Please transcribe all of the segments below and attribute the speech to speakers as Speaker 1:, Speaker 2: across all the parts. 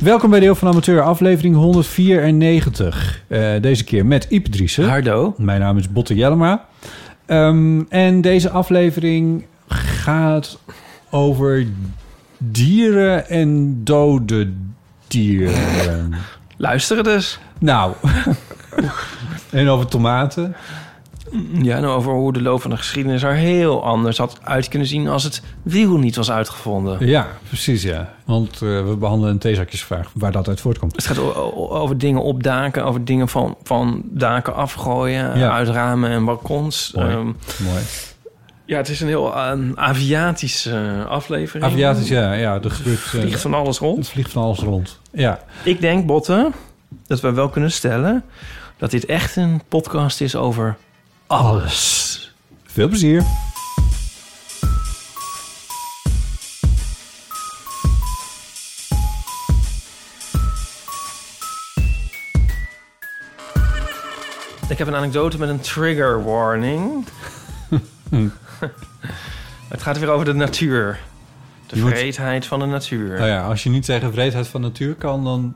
Speaker 1: Welkom bij Deel van Amateur, aflevering 194. Eh, deze keer met Iep Driessen.
Speaker 2: Hardo.
Speaker 1: Mijn naam is Botte Jellema. Ehm, en deze aflevering gaat over dieren en dode dieren.
Speaker 2: Luisteren dus.
Speaker 1: nou, en over tomaten.
Speaker 2: Ja, nou over hoe de loop van de geschiedenis er heel anders had uit kunnen zien als het wiel niet was uitgevonden.
Speaker 1: Ja, precies ja. Want eh, we behandelen een theezakjesvraag waar dat uit voortkomt.
Speaker 2: Het gaat over dingen op daken, over dingen van, van daken afgooien,
Speaker 1: Ja.
Speaker 2: uit ramen en balkons.
Speaker 1: Mooi.
Speaker 2: Ehm,
Speaker 1: Mooi.
Speaker 2: ja, het is een heel uh, aviatische eh, aflevering.
Speaker 1: Aviatisch, ja. ja er gebeurt, eh,
Speaker 2: Vliegt van alles rond.
Speaker 1: het vliegt van alles rond. Ja.
Speaker 2: Ik denk, Botte, dat we wel kunnen stellen dat dit echt een podcast is over alles.
Speaker 1: Veel plezier.
Speaker 2: Ik heb een anekdote met een trigger warning. het gaat weer over de natuur. De
Speaker 1: Je moet-
Speaker 2: vreedheid van de natuur.
Speaker 1: Nou ja, als je niet tegen vreedheid van natuur kan, dan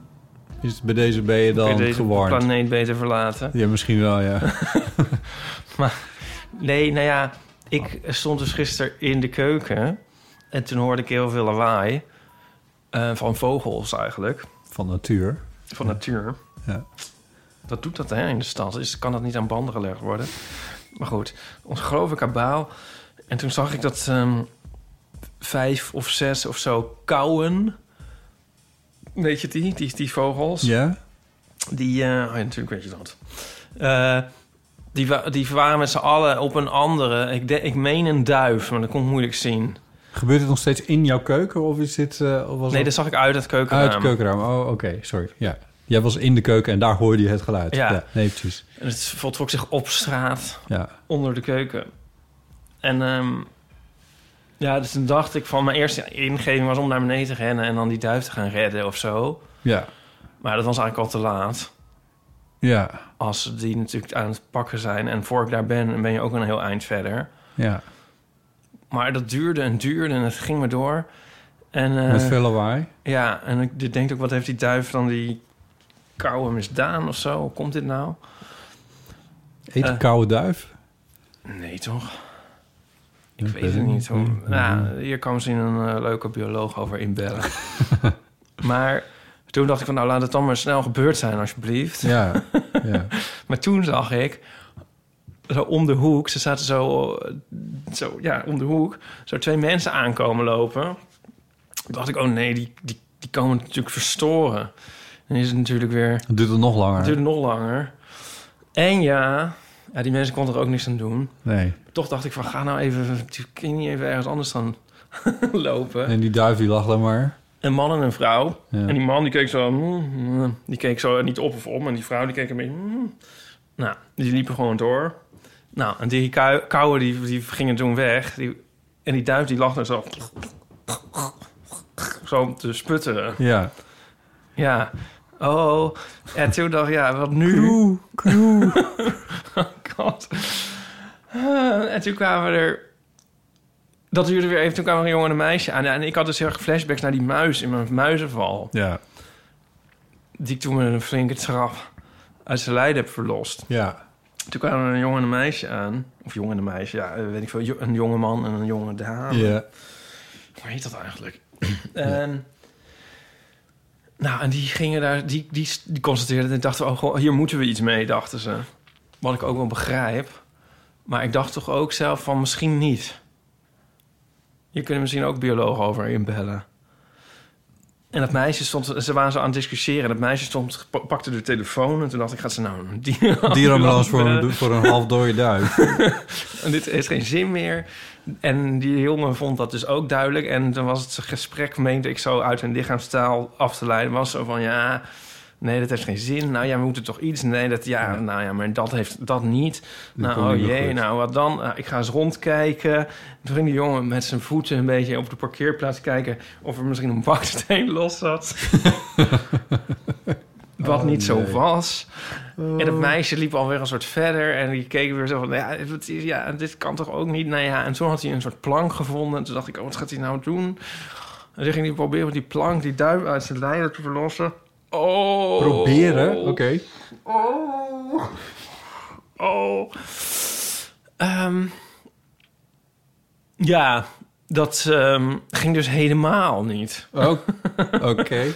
Speaker 1: is bij deze ben je dan
Speaker 2: deze
Speaker 1: gewarnd.
Speaker 2: planeet beter verlaten?
Speaker 1: Ja, misschien wel, ja.
Speaker 2: Nee, nou ja, ik stond dus gisteren in de keuken... en toen hoorde ik heel veel lawaai. eh, van vogels eigenlijk.
Speaker 1: Van natuur.
Speaker 2: Van natuur.
Speaker 1: Ja.
Speaker 2: Wat doet dat hè, in de stad? Dus kan dat niet aan banden gelegd worden? Maar goed, ons geloof kabaal. En toen zag ik dat ehm, vijf of zes of zo kauwen... Weet je die? Die, die vogels.
Speaker 1: Ja?
Speaker 2: Die, eh, oh ja, natuurlijk weet je dat. Eh, die, die waren met z'n allen op een andere... Ik, de, ik meen een duif, maar dat kon ik moeilijk zien.
Speaker 1: Gebeurt het nog steeds in jouw keuken of is dit... eh, of was
Speaker 2: Nee, dat zag ik uit het keukenraam.
Speaker 1: uit het keukenraam? Oh, oké, sorry. Ja. Jij was in de keuken en daar hoorde je het geluid.
Speaker 2: Ja.
Speaker 1: nee, precies.
Speaker 2: En het voltrok zich op straat,
Speaker 1: Ja.
Speaker 2: onder de keuken. En ehm, ja, dus toen dacht ik van... Mijn eerste ingeving was om naar beneden te rennen... en dan die duif te gaan redden of zo.
Speaker 1: Ja.
Speaker 2: Maar dat was eigenlijk al te laat.
Speaker 1: Ja.
Speaker 2: Als die natuurlijk aan het pakken zijn. En voor ik daar ben, ben je ook een heel eind verder.
Speaker 1: Ja.
Speaker 2: Maar dat duurde en duurde en het ging maar door. En, eh,
Speaker 1: Met veel lawaai.
Speaker 2: Ja, en ik denk ook, wat heeft die duif dan die koude misdaan of zo? Hoe komt dit nou?
Speaker 1: Eet een
Speaker 2: Eh.
Speaker 1: koude duif?
Speaker 2: Nee, toch? Ik weet het niet.
Speaker 1: Mm,
Speaker 2: nou, hier kan misschien een eh, leuke bioloog over inbellen. maar toen dacht ik van, nou laat het dan maar snel gebeurd zijn, alsjeblieft.
Speaker 1: Ja. ja.
Speaker 2: Maar toen zag ik, zo om de hoek, ze zaten zo, eh, zo ja, om de hoek, zo twee mensen aankomen lopen. Toen dacht ik, oh nee, die, die, die komen natuurlijk verstoren. Dan is het natuurlijk weer,
Speaker 1: Het duurt het nog langer.
Speaker 2: het duurt nog langer. En ja, ja, die mensen konden er ook niks aan doen.
Speaker 1: Nee.
Speaker 2: Toch dacht ik van, ga nou even, kun je niet even ergens anders dan lopen?
Speaker 1: En die duif die lag daar maar.
Speaker 2: Een man en een vrouw.
Speaker 1: Ja.
Speaker 2: En die man die keek zo, mm, mm, die keek zo niet op of om. En die vrouw die keek een beetje, mm. nou, die liepen gewoon door. Nou, en die kou- die, die gingen toen weg. Die, en die duif die lag er zo, zo te sputteren.
Speaker 1: Ja.
Speaker 2: Ja, oh. En toen dacht ik, ja, wat nu? oh god. Ah, en toen kwamen er... Dat duurde weer even, toen kwam er een jongen en een meisje aan. En ik had dus heel erg flashbacks naar die muis in mijn muizenval.
Speaker 1: Ja.
Speaker 2: Die ik toen met een flinke trap uit zijn lijden heb verlost.
Speaker 1: Ja.
Speaker 2: Toen kwamen er een jongen en een meisje aan. Of jongen en een meisje, ja, eh, weet ik veel. Een jonge man en een jonge dame.
Speaker 1: Ja.
Speaker 2: Hoe heet dat eigenlijk? En, nou, en die gingen daar, die, die, die constateerden en dachten, oh, hier moeten we iets mee, dachten ze. Wat ik ook wel begrijp. Maar ik dacht toch ook zelf van misschien niet. Je kunt er misschien ook bioloog over inbellen. En dat meisje stond, ze waren zo aan het discussiëren. Dat meisje stond, pakte de telefoon en toen dacht ik, gaat ze nou een dier-
Speaker 1: Dierenambulance voor een, voor een half dode duif.
Speaker 2: En dit heeft geen zin meer. En die jongen vond dat dus ook duidelijk. En dan was het gesprek, meende ik zo uit hun lichaamstaal af te leiden. Was zo van, ja, nee, dat heeft geen zin. Nou ja, we moeten toch iets. Nee, dat, ja, nou ja, maar dat heeft dat niet. nou, oh jee, nou, wat dan? Nou, ik ga eens rondkijken. Toen ging die jongen met zijn voeten een beetje op de parkeerplaats kijken... of er misschien een baksteen los zat. Wat
Speaker 1: Oh,
Speaker 2: niet zo
Speaker 1: nee.
Speaker 2: was. En het meisje liep alweer een soort verder. En die keek weer zo van, ja, het is, ja, dit kan toch ook niet? Nou ja, en toen had hij een soort plank gevonden. En toen dacht ik, oh, wat gaat hij nou doen? En toen ging hij proberen met die plank, die duim uit zijn lijden te verlossen. Oh.
Speaker 1: Proberen? Oké.
Speaker 2: Oh. Oh. Ehm, ja, dat ehm, ging dus helemaal niet.
Speaker 1: Oh, Oké.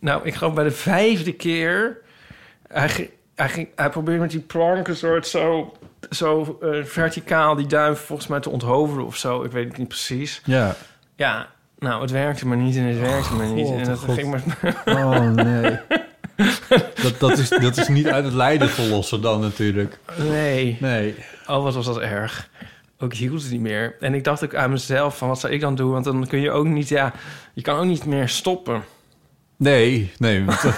Speaker 2: Nou, ik geloof bij de vijfde keer... Hij, hij, ging, hij probeerde met die plank een soort zo, zo eh, verticaal die duim volgens mij te onthoofden of zo. Ik weet het niet precies.
Speaker 1: Ja.
Speaker 2: Ja, nou, het werkte maar niet en het werkte maar niet.
Speaker 1: God,
Speaker 2: En dat
Speaker 1: God.
Speaker 2: ging maar...
Speaker 1: Oh nee. Dat, dat, is, dat is niet uit het lijden verlossen dan natuurlijk.
Speaker 2: Nee.
Speaker 1: Nee.
Speaker 2: Oh, wat was dat erg. Ook hield het niet meer. En ik dacht ook aan mezelf van wat zou ik dan doen? Want dan kun je ook niet, ja, je kan ook niet meer stoppen.
Speaker 1: Nee, nee. want, eh,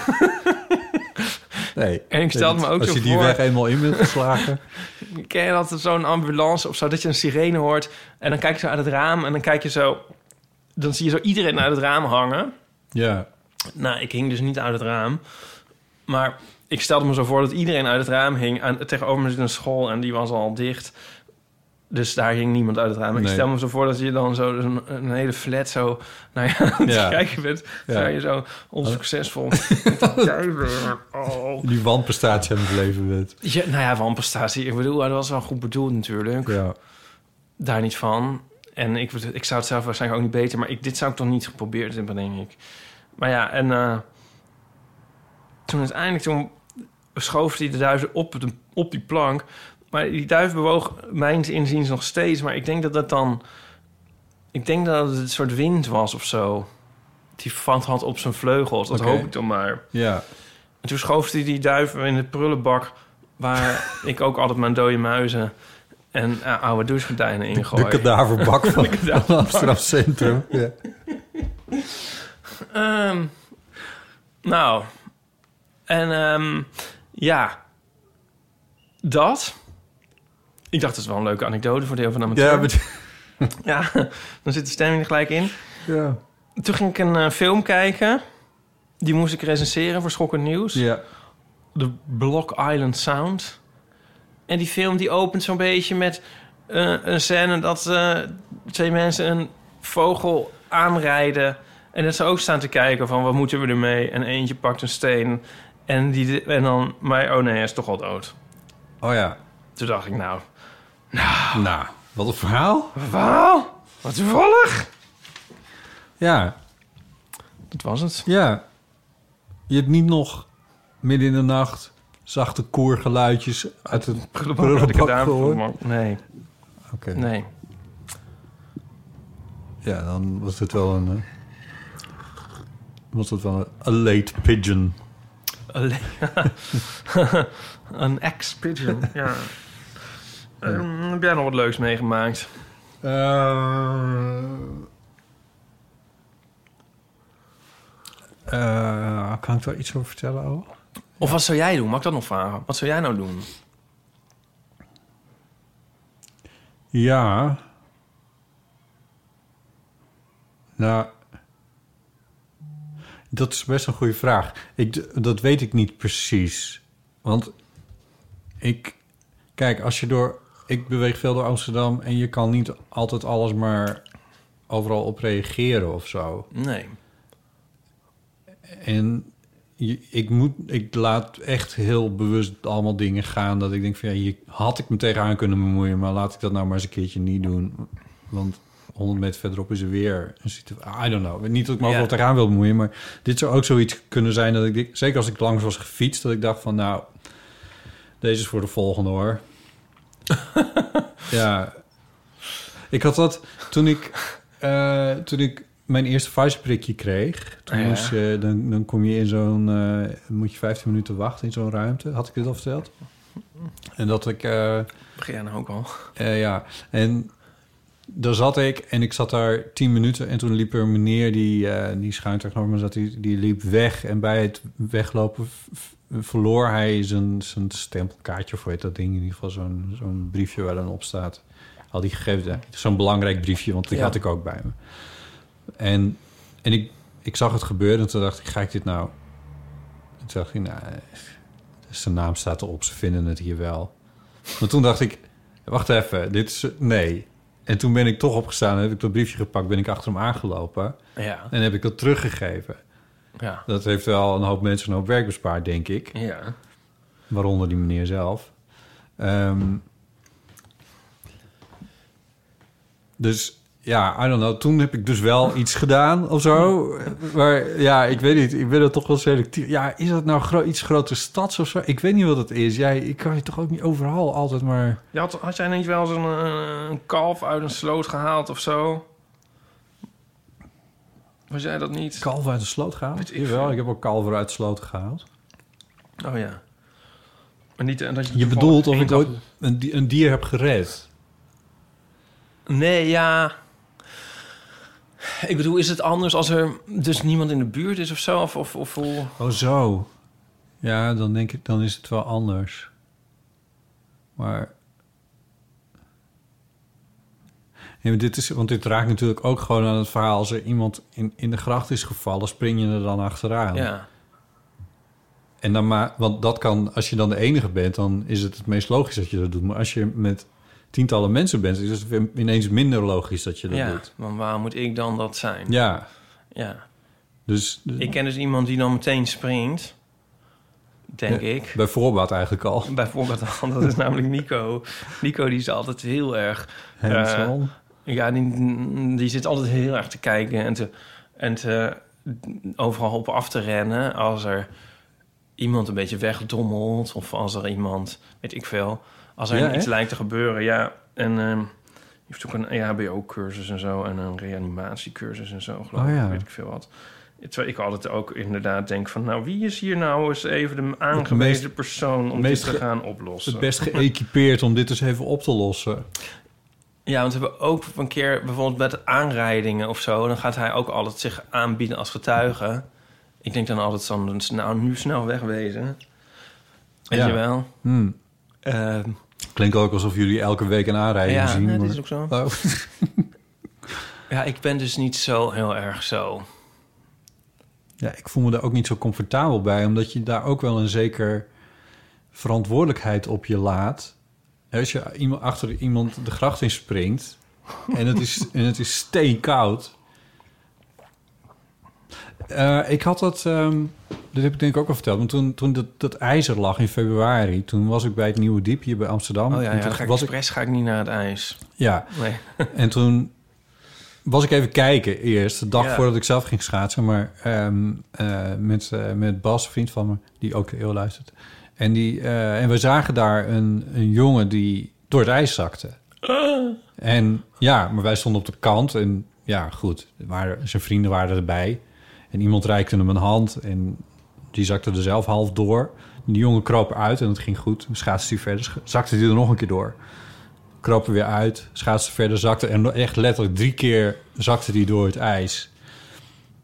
Speaker 1: nee.
Speaker 2: En ik stelde me ook
Speaker 1: Als je die
Speaker 2: voor-
Speaker 1: weg eenmaal in bent geslagen.
Speaker 2: Ken je dat zo'n ambulance of zo, dat je een sirene hoort en dan kijk je zo uit het raam en dan kijk je zo, dan zie je zo iedereen uit het raam hangen.
Speaker 1: Ja.
Speaker 2: Nou, ik hing dus niet uit het raam, maar ik stelde me zo voor dat iedereen uit het raam hing. En tegenover me zit een school en die was al dicht. Dus daar hing niemand uit het raam. Maar Ik stel me zo voor dat je dan zo een, een hele flat zo nou ja, kijken bent.
Speaker 1: Ja.
Speaker 2: Terwijl je zo onsuccesvol. Oh.
Speaker 1: Die wanprestatie aan het leven bent.
Speaker 2: Ja, nou ja, wanprestatie. Ik bedoel, dat was wel goed bedoeld natuurlijk.
Speaker 1: Ja.
Speaker 2: Daar niet van. En ik, ik zou het zelf waarschijnlijk ook niet beter... maar ik, dit zou ik toch niet geprobeerd hebben, denk ik. Maar ja, en eh, toen uiteindelijk... toen schoof hij de duiven op, de, op die plank. Maar die duif bewoog mijns inziens nog steeds. Maar ik denk dat dat dan... Ik denk dat het een soort wind was of zo. Die vat had op zijn vleugels. Dat hoop ik dan maar.
Speaker 1: Ja.
Speaker 2: En toen schoof hij die duiven in de prullenbak... waar ik ook altijd mijn dode muizen en eh, oude douchegordijnen in
Speaker 1: De kadaverbak van,
Speaker 2: De kadaverbak.
Speaker 1: van Amsterdam Centrum. Ja.
Speaker 2: Ehm, nou, en ehm, ja, dat. Ik dacht, dat is wel een leuke anekdote voor deel van de amateur.
Speaker 1: Ja, maar-
Speaker 2: Ja, dan zit de stemming er gelijk in.
Speaker 1: ja.
Speaker 2: Toen ging ik een eh, film kijken. Die moest ik recenseren voor Schokkend Nieuws.
Speaker 1: ja.
Speaker 2: The Block Island Sound. En die film die opent zo'n beetje met eh, een scène dat eh, twee mensen een vogel aanrijden. En dat ze ook staan te kijken van wat moeten we ermee? En eentje pakt een steen. En, die, en dan, maar oh nee, hij is toch al dood.
Speaker 1: Oh ja.
Speaker 2: Toen dacht ik nou,
Speaker 1: Nou, wat een verhaal.
Speaker 2: wauw, wat toevallig.
Speaker 1: Ja.
Speaker 2: Dat was het.
Speaker 1: Ja. Je hebt niet nog midden in de nacht zachte koorgeluidjes uit het
Speaker 2: Prullenbak
Speaker 1: gehoord.
Speaker 2: Nee,
Speaker 1: Oké.
Speaker 2: nee.
Speaker 1: Ja, dan was het wel een... eh, was het wel een, a late pigeon.
Speaker 2: Een ex-pigeon, ja. Ehm, heb jij nog wat leuks meegemaakt?
Speaker 1: Eh, kan ik daar iets over vertellen, ouwe?
Speaker 2: Of wat zou jij doen? Mag ik dat nog vragen? Wat zou jij nou doen?
Speaker 1: Ja. Nou, dat is best een goede vraag. Ik, dat weet ik niet precies. Want ik... Kijk, als je door... Ik beweeg veel door Amsterdam... en je kan niet altijd alles maar overal op reageren of zo.
Speaker 2: Nee.
Speaker 1: En ik, moet, ik laat echt heel bewust allemaal dingen gaan... dat ik denk van, ja, hier had ik me tegenaan kunnen bemoeien... maar laat ik dat nou maar eens een keertje niet doen. Want 100 meter verderop is er weer een situatie... I don't know. Niet dat ik me overal
Speaker 2: Ja.
Speaker 1: tegenaan wil bemoeien... maar dit zou ook zoiets kunnen zijn dat ik... Zeker als ik langs was gefietst, dat ik dacht van, nou... Deze is voor de volgende hoor. ja. Ik had dat toen ik, eh, toen ik mijn eerste Pfizer-prikje kreeg. Toen
Speaker 2: Ja.
Speaker 1: moest je, dan, dan kom je in zo'n... eh, moet je 15 minuten wachten in zo'n ruimte. Had ik dit al verteld? En dat ik... eh,
Speaker 2: Begin jij nou ook al?
Speaker 1: eh, ja, en daar zat ik en ik zat daar tien minuten... en toen liep er een meneer die, eh die schuin tegenover me zat... Die, die liep weg en bij het weglopen verloor hij zijn, zijn stempelkaartje... of heet dat ding, in ieder geval zo'n zo'n briefje waar dan op staat... al die gegevens, zo'n belangrijk briefje, want die
Speaker 2: Ja.
Speaker 1: had ik ook bij me. En, en ik, ik zag het gebeuren en toen dacht ik, ga ik dit nou... En toen dacht ik, nou, zijn naam staat erop, ze vinden het hier wel. Maar toen dacht ik, wacht even, dit is... Nee. En toen ben ik toch opgestaan, heb ik dat briefje gepakt... ben ik achter hem aangelopen
Speaker 2: Ja.
Speaker 1: en heb ik dat teruggegeven.
Speaker 2: Ja.
Speaker 1: Dat heeft wel een hoop mensen een hoop werk bespaard, denk ik.
Speaker 2: Ja.
Speaker 1: Waaronder die meneer zelf. Ehm, dus ja, I don't know. Toen heb ik dus wel iets gedaan of zo. Maar ja, ik weet niet. Ik ben er toch wel selectief. Ja, is dat nou gro iets grote stads of zo? Ik weet niet wat het is. Jij, ik kan je toch ook niet overal altijd maar...
Speaker 2: Je had, had jij niet wel zo'n eh, een kalf uit een sloot gehaald of zo? Was jij dat niet?
Speaker 1: Kalver uit de sloot gehaald?
Speaker 2: Ik
Speaker 1: Jawel, ik heb ook kalver uit de sloot gehaald.
Speaker 2: Oh ja. Maar niet eh, dat je...
Speaker 1: Je bedoelt of ik ooit een, een dier heb gered?
Speaker 2: Nee, ja. Ik bedoel, is het anders als er dus niemand in de buurt is of zo? Of, of, of hoe...
Speaker 1: Oh, zo. Ja, dan denk ik, dan is het wel anders. Maar... Maar dit is, want dit raakt natuurlijk ook gewoon aan het verhaal. Als er iemand in, in de gracht is gevallen, spring je er dan achteraan.
Speaker 2: Ja.
Speaker 1: En dan maar, want dat kan, als je dan de enige bent, dan is het het meest logisch dat je dat doet. Maar als je met tientallen mensen bent, is het weer ineens minder logisch dat je dat
Speaker 2: ja.
Speaker 1: doet.
Speaker 2: Want waarom moet ik dan dat zijn?
Speaker 1: Ja,
Speaker 2: Ja.
Speaker 1: dus
Speaker 2: Ik ken dus iemand die dan meteen springt. Denk
Speaker 1: Ja.
Speaker 2: ik.
Speaker 1: bij voorbaat eigenlijk al.
Speaker 2: Bijvoorbeeld, dat is namelijk Nico. Nico die is altijd heel erg...
Speaker 1: Hands-on.
Speaker 2: Ja, die, die zit altijd heel erg te kijken en te, en te overal op af te rennen als er iemand een beetje wegdommelt of als er iemand, weet ik veel, als er
Speaker 1: Ja,
Speaker 2: iets lijkt te gebeuren. Ja, en ehm je heeft ook een EHBO-cursus en zo en een reanimatiecursus en zo, geloof
Speaker 1: Oh,
Speaker 2: ik,
Speaker 1: ja.
Speaker 2: weet ik veel wat. Terwijl ik altijd ook inderdaad denk van... nou, wie is hier nou eens even de aangewezen
Speaker 1: meest-
Speaker 2: persoon om dit te gaan oplossen?
Speaker 1: Het best geëquipeerd om dit eens even op te lossen.
Speaker 2: Ja, want we hebben ook een keer bijvoorbeeld met aanrijdingen of zo... dan gaat hij ook altijd zich aanbieden als getuige. Ik denk dan altijd van, nou, nu snel wegwezen. Weet
Speaker 1: Ja.
Speaker 2: je wel?
Speaker 1: Hmm.
Speaker 2: Ehm,
Speaker 1: Klinkt ook alsof jullie elke week een aanrijding
Speaker 2: ja,
Speaker 1: zien. maar-
Speaker 2: dat is ook zo.
Speaker 1: Oh.
Speaker 2: Ja, ik ben dus niet zo heel erg zo.
Speaker 1: Ja, ik voel me daar ook niet zo comfortabel bij, omdat je daar ook wel een zeker verantwoordelijkheid op je laat. Als je iemand achter iemand de gracht in springt en het is, en het is steenkoud. Eh, ik had dat, ehm dat heb ik denk ik ook al verteld, maar toen, toen dat, dat ijzer lag in februari, toen was ik bij het Nieuwe Diep hier bij Amsterdam.
Speaker 2: Oh ja,
Speaker 1: En
Speaker 2: ja
Speaker 1: toen
Speaker 2: ga ik
Speaker 1: was ik,
Speaker 2: expres ga ik niet naar het ijs.
Speaker 1: ja,
Speaker 2: Nee.
Speaker 1: en toen was ik even kijken eerst, de dag
Speaker 2: Ja.
Speaker 1: voordat ik zelf ging schaatsen. Maar ehm, eh, met, eh, met Bas, een vriend van me, die ook heel luistert. En, die, en we zagen daar een, een jongen die door het ijs zakte. En ja, maar wij stonden op de kant. En ja, goed, waren, zijn vrienden waren erbij. En iemand reikte hem een hand en die zakte er zelf half door. Die jongen kroop uit en het ging goed. Schaatste hij verder, zakte hij er nog een keer door kroop er weer uit, schaatste verder, zakte en echt letterlijk drie keer zakte die door het ijs.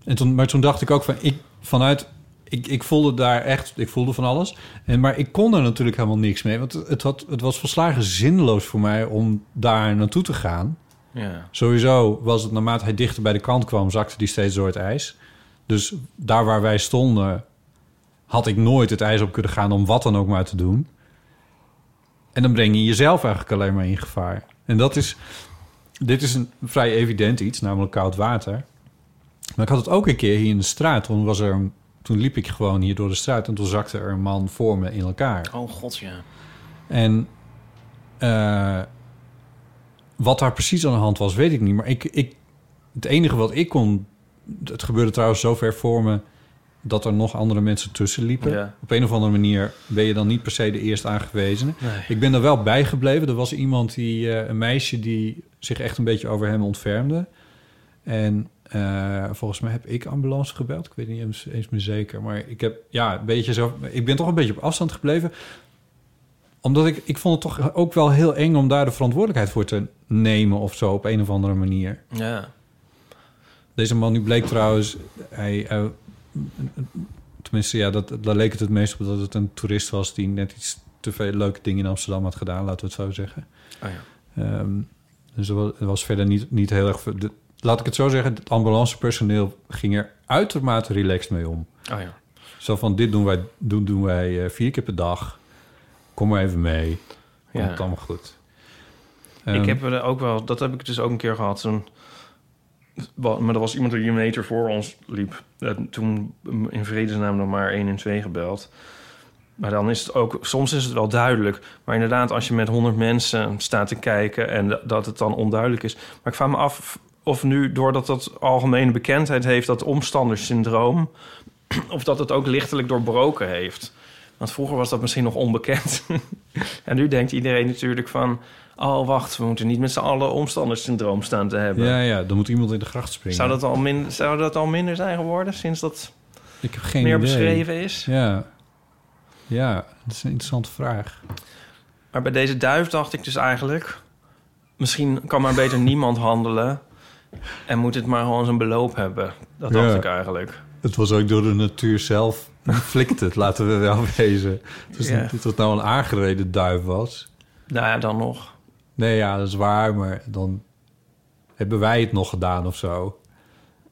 Speaker 1: En toen, maar toen dacht ik ook van, ik vanuit, ik, ik voelde daar echt, ik voelde van alles. En, maar ik kon er natuurlijk helemaal niks mee, want het, had, het was volslagen zinloos voor mij om daar naartoe te gaan.
Speaker 2: Ja.
Speaker 1: Sowieso was het naarmate hij dichter bij de kant kwam, zakte die steeds door het ijs. Dus daar waar wij stonden, had ik nooit het ijs op kunnen gaan om wat dan ook maar te doen. En dan breng je jezelf eigenlijk alleen maar in gevaar. En dat is, dit is een vrij evident iets, namelijk koud water. Maar ik had het ook een keer hier in de straat. Toen, was er, toen liep ik gewoon hier door de straat en toen zakte er een man voor me in elkaar.
Speaker 2: Oh god, ja.
Speaker 1: En eh, wat daar precies aan de hand was, weet ik niet. Maar ik, ik, het enige wat ik kon... Het gebeurde trouwens zo ver voor me... dat er nog andere mensen tussen liepen.
Speaker 2: Ja.
Speaker 1: Op een of andere manier ben je dan niet per se de eerste aangewezen.
Speaker 2: Nee.
Speaker 1: Ik ben er wel bijgebleven. Er was iemand die, eh, een meisje die zich echt een beetje over hem ontfermde. En eh, volgens mij heb ik ambulance gebeld. Ik weet niet eens, eens meer zeker. Maar ik heb, ja, een beetje zo. Ik ben toch een beetje op afstand gebleven. Omdat ik, ik vond het toch ook wel heel eng om daar de verantwoordelijkheid voor te nemen of zo op een of andere manier.
Speaker 2: Ja.
Speaker 1: Deze man nu bleek trouwens, hij, hij- tenminste ja, dat, daar leek het het meest op dat het een toerist was die net iets te veel leuke dingen in Amsterdam had gedaan, laten we het zo zeggen.
Speaker 2: Oh ja.
Speaker 1: Ehm, dus er was, er was verder niet, niet heel erg. de- laat ik het zo zeggen, het ambulancepersoneel ging er uitermate relaxed mee om.
Speaker 2: Oh ja.
Speaker 1: Zo van: dit doen wij, doen, doen wij eh, vier keer per dag. Kom maar even mee. Komt
Speaker 2: Ja.
Speaker 1: het allemaal goed.
Speaker 2: ik
Speaker 1: Ehm,
Speaker 2: heb er ook wel, dat heb ik dus ook een keer gehad. Zo'n, maar er was iemand die een meter voor ons liep. En toen in vredesnaam nog maar 1 en 2 gebeld. Maar dan is het ook, soms is het wel duidelijk. Maar inderdaad, als je met 100 mensen staat te kijken en da- dat het dan onduidelijk is. Maar ik vraag me af of nu, doordat dat algemene bekendheid heeft, dat omstanderssyndroom, of dat het ook lichtelijk doorbroken heeft. Want vroeger was dat misschien nog onbekend. en nu denkt iedereen natuurlijk van... oh, wacht, we moeten niet met z'n allen omstanderssyndroom staan te hebben.
Speaker 1: ja, ja, dan moet iemand in de gracht springen.
Speaker 2: Zou, dat al min, zou dat al minder zijn geworden sinds dat
Speaker 1: ik heb geen
Speaker 2: meer
Speaker 1: idee.
Speaker 2: beschreven is?
Speaker 1: Ja. ja, dat is een interessante vraag.
Speaker 2: Maar bij deze duif dacht ik dus eigenlijk... misschien kan maar beter niemand handelen... en moet het maar gewoon zijn beloop hebben. Dat dacht
Speaker 1: Ja.
Speaker 2: ik eigenlijk.
Speaker 1: Het was ook door de natuur zelf flikte, laten we wel wezen. Het
Speaker 2: Ja.
Speaker 1: niet dat het nou een aangereden duif was.
Speaker 2: Nou ja, dan nog.
Speaker 1: Nee, ja, dat is waar, maar dan hebben wij het nog gedaan of zo.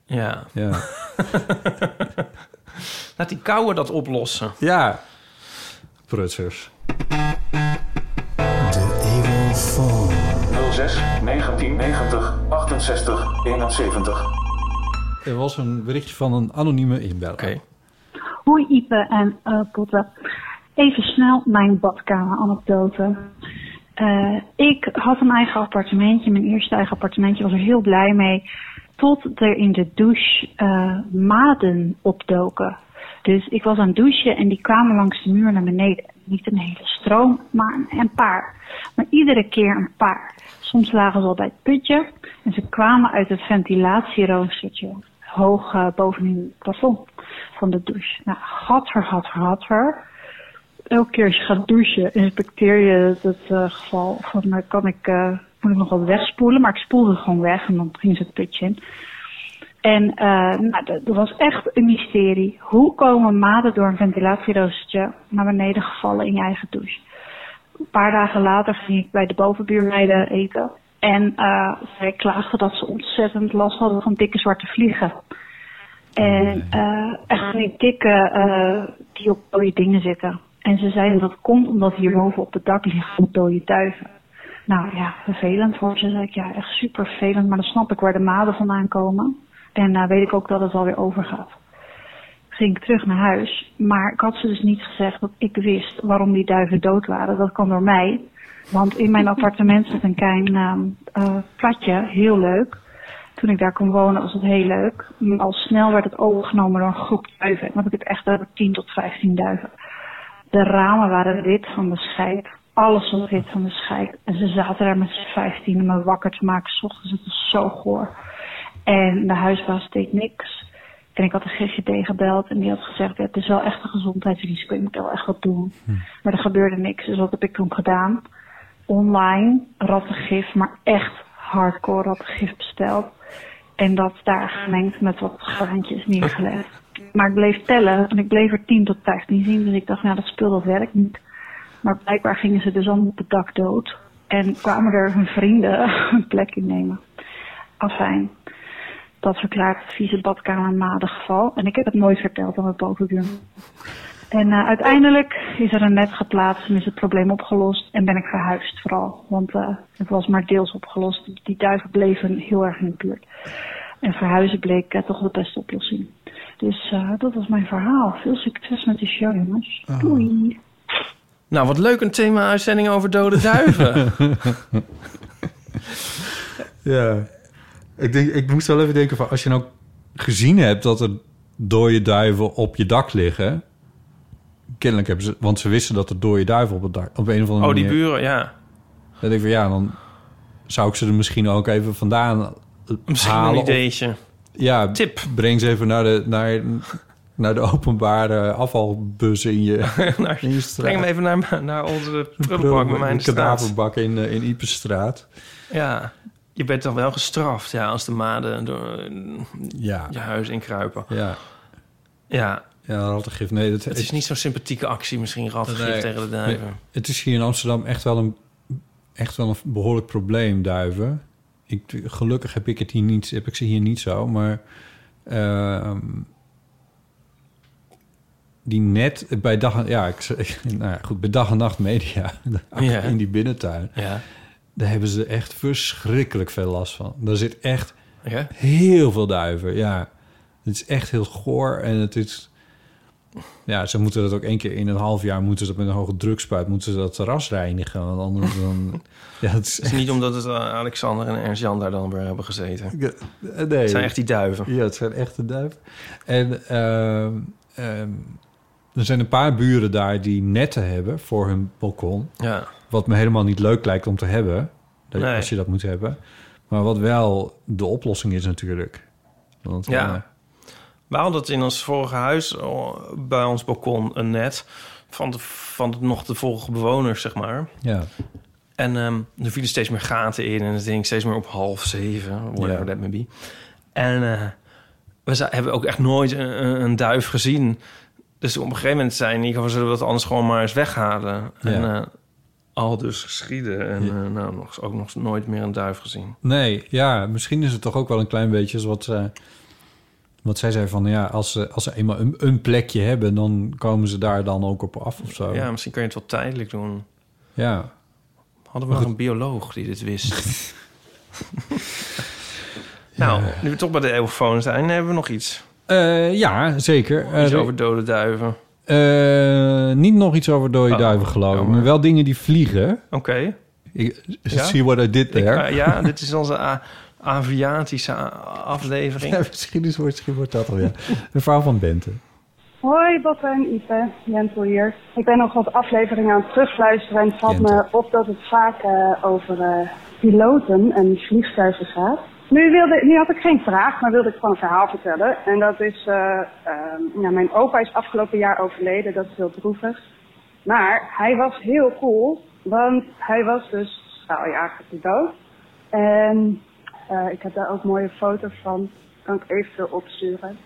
Speaker 2: Ja.
Speaker 1: Ja,
Speaker 2: Laat die kouwen dat oplossen.
Speaker 1: ja. prutsers.
Speaker 3: 06 1990 68 71.
Speaker 1: Er was een berichtje van een anonieme inbeller.
Speaker 2: Oké.
Speaker 4: Hoi Ipe en eh Potte. Even snel mijn badkamer-anekdote. Eh, ik had een eigen appartementje, mijn eerste eigen appartementje, was er heel blij mee. Tot er in de douche eh, maden opdoken. Dus ik was aan het douchen en die kwamen langs de muur naar beneden. Niet een hele stroom, maar een, paar. Maar iedere keer een paar. Soms lagen ze al bij het putje en ze kwamen uit het ventilatieroostertje hoog eh, bovenin het plafond van de douche. Nou, gadver, gadver, gadver. Elke keer als je gaat douchen, inspecteer je het, eh, geval van eh, kan ik, eh, moet ik nog wat wegspoelen, maar ik spoelde het gewoon weg en dan ging ze het putje in. En eh, nou, dat, was echt een mysterie. Hoe komen maden door een ventilatieroostertje naar beneden gevallen in je eigen douche? Een paar dagen later ging ik bij de bovenbuurmeiden eten. En zij klaagden dat ze ontzettend last hadden van dikke zwarte vliegen. En eh echt van die dikke die op dode dingen zitten. En ze zeiden dat komt omdat hierboven op het dak liggen dode duiven. Nou ja, vervelend voor ze. Zei ik, ja, echt super vervelend. Maar dan snap ik waar de maden vandaan komen. En uh, weet ik ook dat het alweer overgaat. Ging ik terug naar huis. Maar ik had ze dus niet gezegd dat ik wist waarom die duiven dood waren. Dat kwam door mij. Want in mijn appartement zit een klein uh, platje. Heel leuk. Toen ik daar kon wonen was het heel leuk. Maar al snel werd het overgenomen door een groep duiven. Heb ik het echt over 10 tot 15 duiven. De ramen waren wit van de scheid. Alles was wit van de scheid. En ze zaten daar met z'n 15 om me wakker te maken. S ochtends het was zo goor. En de huisbaas deed niks. En ik had de GGD gebeld en die had gezegd, ja, het is wel echt een gezondheidsrisico, je moet wel echt wat doen. Hm. Maar er gebeurde niks, dus wat heb ik toen gedaan? Online rattengif, maar echt hardcore rattengif besteld. En dat daar gemengd met wat graantjes neergelegd. Maar ik bleef tellen en ik bleef er 10 tot 15 zien, dus ik dacht, nou dat spul dat werkt niet. Maar blijkbaar gingen ze dus allemaal op het dak dood. En kwamen er hun vrienden een plek innemen. Afijn. Dat verklaart het vieze badkamermadengeval. En ik heb het nooit verteld aan mijn bovenbuur. En uh, uiteindelijk is er een net geplaatst en is het probleem opgelost. En ben ik verhuisd vooral. Want uh, het was maar deels opgelost. Die duiven bleven heel erg in de buurt. En verhuizen bleek uh, toch de beste oplossing. Dus dat was mijn verhaal. Veel succes met de show, jongens. Oh. Doei.
Speaker 2: Nou, wat leuk een thema-uitzending over dode duiven.
Speaker 1: ja. Ik, denk, ik moest wel even denken van... als je nou gezien hebt dat er dode duiven op je dak liggen. Kennelijk hebben ze... Want ze wisten dat er dode duiven op het dak... Op een of andere
Speaker 2: Oh, die
Speaker 1: manier...
Speaker 2: buren, ja.
Speaker 1: Dan denk ik van ja, dan zou ik ze er misschien ook even vandaan
Speaker 2: Misschien
Speaker 1: halen.
Speaker 2: een
Speaker 1: of-
Speaker 2: ideetje.
Speaker 1: Ja,
Speaker 2: Tip.
Speaker 1: breng ze even naar de, naar, naar de openbare afvalbus in je,
Speaker 2: Nou,
Speaker 1: in je straat.
Speaker 2: Breng hem even naar, naar onze prullenbak bij mij in de straat.
Speaker 1: kadaverbak in, eh, in Ipenstraat.
Speaker 2: Ja, je bent dan wel gestraft ja, als de maden door
Speaker 1: Ja,
Speaker 2: je huis inkruipen.
Speaker 1: ja.
Speaker 2: Ja,
Speaker 1: Ja, rattengift. Nee, dat,
Speaker 2: het is niet zo'n sympathieke actie misschien, rattengift
Speaker 1: Nee.
Speaker 2: tegen de duiven.
Speaker 1: Het is hier in Amsterdam echt wel een, echt wel een behoorlijk probleem, duiven. Ik, gelukkig heb ik, het hier niet, heb ik ze hier niet zo, maar... ehm, die net bij dag en... Ja, ik, nou ja, goed, bij dag en nacht media,
Speaker 2: Ja.
Speaker 1: in die binnentuin...
Speaker 2: Ja.
Speaker 1: daar hebben ze echt verschrikkelijk veel last van. Daar zit echt
Speaker 2: Ja?
Speaker 1: heel veel duiven, ja. Het is echt heel goor en het is... Ja, ze moeten dat ook één keer in een half jaar... moeten ze dat met een hoge drukspuit... moeten ze dat terras reinigen. Want anders dan... Ja, het is
Speaker 2: Het is niet omdat het eh, Alexander en Ernst-Jan daar dan weer hebben gezeten.
Speaker 1: Ja, Nee.
Speaker 2: Het zijn echt die duiven.
Speaker 1: Ja, het zijn echte duiven. En ehm, ehm, er zijn een paar buren daar die netten hebben voor hun balkon.
Speaker 2: Ja.
Speaker 1: Wat me helemaal niet leuk lijkt om te hebben. Dat,
Speaker 2: Nee.
Speaker 1: Als je dat moet hebben. Maar wat wel de oplossing is natuurlijk. Want,
Speaker 2: Ja.
Speaker 1: eh,
Speaker 2: We hadden het in ons vorige huis, oh, bij ons balkon, een net... van, de, van de, nog de vorige bewoners, zeg maar.
Speaker 1: ja.
Speaker 2: En ehm, er vielen steeds meer gaten in en het ging steeds meer op half zeven, whatever
Speaker 1: Ja.
Speaker 2: that may be. En eh, we hebben ook echt nooit een, een- duif gezien. Dus op een gegeven moment ieder geval zullen we dat anders gewoon maar eens weghalen. En eh, al dus geschieden. En
Speaker 1: Ja.
Speaker 2: eh, nou, nog, ook nog nooit meer een duif gezien.
Speaker 1: Nee, ja, misschien is het toch ook wel een klein beetje zoals wat, eh, wat zij zei van... ja, als ze, als ze eenmaal een, een plekje hebben... dan komen ze daar dan ook op af of zo.
Speaker 2: Ja, misschien kun je het wel tijdelijk doen.
Speaker 1: ja.
Speaker 2: Hadden we nog een bioloog die dit wist? nou, nu we toch bij de eeuwfoon zijn, hebben we nog iets.
Speaker 1: Eh, ja, zeker.
Speaker 2: Iets
Speaker 1: Eh,
Speaker 2: over dode duiven.
Speaker 1: eh, niet nog iets over dode
Speaker 2: Oh,
Speaker 1: duiven geloof ik, maar wel dingen die vliegen.
Speaker 2: Oké.
Speaker 1: Ik,
Speaker 2: Ja?
Speaker 1: See what I did
Speaker 2: Ik,
Speaker 1: there.
Speaker 2: ja, dit is onze a- Aviatische aflevering.
Speaker 1: Ja, misschien, is, misschien wordt dat al, ja. De vrouw van Bente.
Speaker 5: Hoi Botte en Ipe, Jentel hier. Ik ben nog wat afleveringen aan het terugluisteren en het valt
Speaker 1: Jentel.
Speaker 5: me op dat het vaak eh, over eh, piloten en vliegtuigen gaat. Nu, wilde, nu had ik geen vraag, maar wilde ik gewoon een verhaal vertellen. En dat is, eh, ehm, ja, mijn opa is afgelopen jaar overleden, dat is heel droevig. Maar hij was heel cool, want hij was dus straaljager piloot. En eh, ik heb daar ook mooie foto's van, kan ik eventueel opsturen.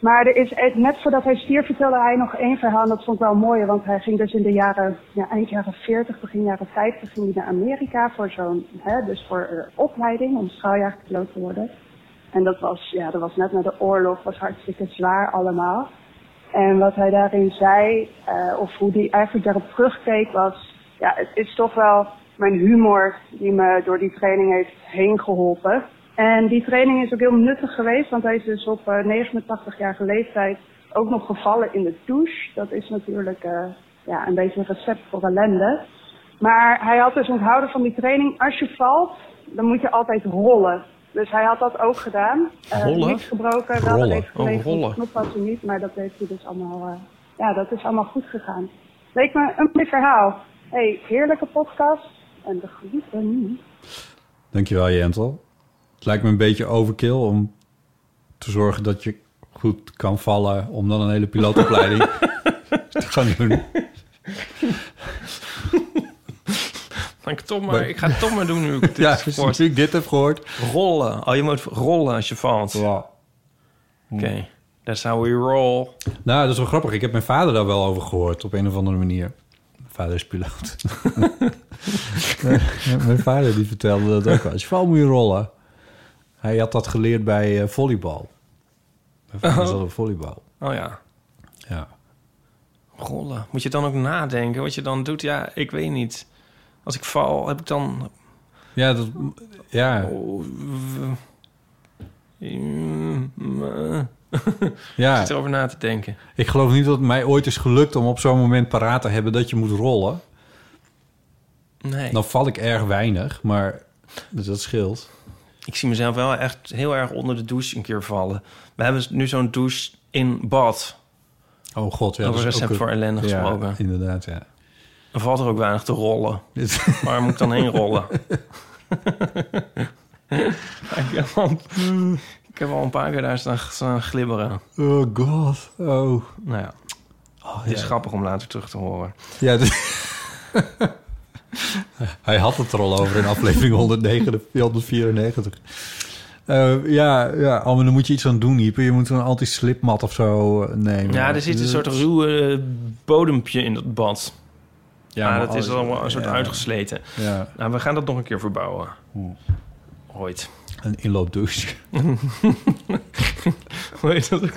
Speaker 5: Maar er is net voordat hij stierf vertelde hij nog één verhaal. En dat vond ik wel mooi, want hij ging dus in de jaren, ja, eind jaren 40, begin jaren 50 ging hij naar Amerika voor zo'n, dus voor eh, opleiding om straaljagerpiloot te worden. En dat was, ja, dat was net na de oorlog, was hartstikke zwaar allemaal. En wat hij daarin zei, eh, of hoe hij eigenlijk daarop terugkeek, was, ja, het is toch wel mijn humor die me door die training heeft heen geholpen. En die training is ook heel nuttig geweest, want hij is dus op eh, 89-jarige leeftijd ook nog gevallen in de douche. Dat is natuurlijk eh, ja, een beetje een recept voor ellende. Maar hij had dus onthouden van die training, als je valt, dan moet je altijd rollen. Dus hij had dat ook gedaan. Eh,
Speaker 2: Rollen?
Speaker 5: Niks gebroken, wel
Speaker 1: Rollen.
Speaker 5: even
Speaker 2: Oh,
Speaker 5: gelegen,
Speaker 2: rollen.
Speaker 5: knop had hij niet, maar dat heeft hij dus allemaal, eh, ja, dat is allemaal goed gegaan. Leek me een mooi verhaal. hey, heerlijke podcast en de groeten.
Speaker 1: Dankjewel, Jentel. Het lijkt me een beetje overkill om te zorgen dat je goed kan vallen... om dan een hele pilootopleiding te gaan doen.
Speaker 2: Ik, toch maar, ik ga het toch maar doen nu ik dit
Speaker 1: Ja, als ik dit heb gehoord.
Speaker 2: Rollen. Oh, je moet rollen als je valt. Oké,
Speaker 1: Ja.
Speaker 2: that's how we roll.
Speaker 1: Nou, dat is wel grappig. Ik heb mijn vader daar wel over gehoord op een of andere manier. Mijn vader is piloot. mijn vader die vertelde dat ook wel. Als je valt moet je rollen. Hij had dat geleerd bij eh, volleybal. Mijn vader
Speaker 2: Oh.
Speaker 1: zat op volleybal.
Speaker 2: Oh ja,
Speaker 1: Ja.
Speaker 2: rollen. Moet je dan ook nadenken wat je dan doet? Ja, ik weet niet. Als ik val, heb ik dan...
Speaker 1: Ja, dat, ja,
Speaker 2: Oh,
Speaker 1: ja.
Speaker 2: Ik zit erover na te denken.
Speaker 1: Ik geloof niet dat het mij ooit is gelukt om op zo'n moment paraat te hebben dat je moet rollen.
Speaker 2: Nee.
Speaker 1: Dan val ik erg weinig, maar dat scheelt.
Speaker 2: ik zie mezelf wel echt heel erg onder de douche een keer vallen. We hebben nu zo'n douche in bad.
Speaker 1: Oh god, ja.
Speaker 2: Over
Speaker 1: dat is
Speaker 2: recept
Speaker 1: ook
Speaker 2: voor ellende gesproken.
Speaker 1: Ja, inderdaad, ja.
Speaker 2: Er valt er ook weinig te rollen. Waar moet ik dan heen rollen? ik, heb al, ik heb al een paar keer daar staan, staan glibberen.
Speaker 1: Oh god, oh.
Speaker 2: Nou ja, het is
Speaker 1: ja.
Speaker 2: grappig om later terug te horen.
Speaker 1: Ja, Hij had het er al over in aflevering 109, 194. Eh, ja, ja, oh, maar dan moet je iets aan doen, Ieper. Je moet een anti-slipmat of zo eh, nemen.
Speaker 2: Ja, er zit een soort ruwe eh, bodempje in dat bad. Ja,
Speaker 1: maar
Speaker 2: dat is
Speaker 1: alles-
Speaker 2: al een soort
Speaker 1: ja.
Speaker 2: uitgesleten.
Speaker 1: Ja,
Speaker 2: Nou, we gaan dat nog een keer verbouwen.
Speaker 1: Oeh.
Speaker 2: Ooit.
Speaker 1: Een inloopdouche.
Speaker 2: Hoe heet dat ook?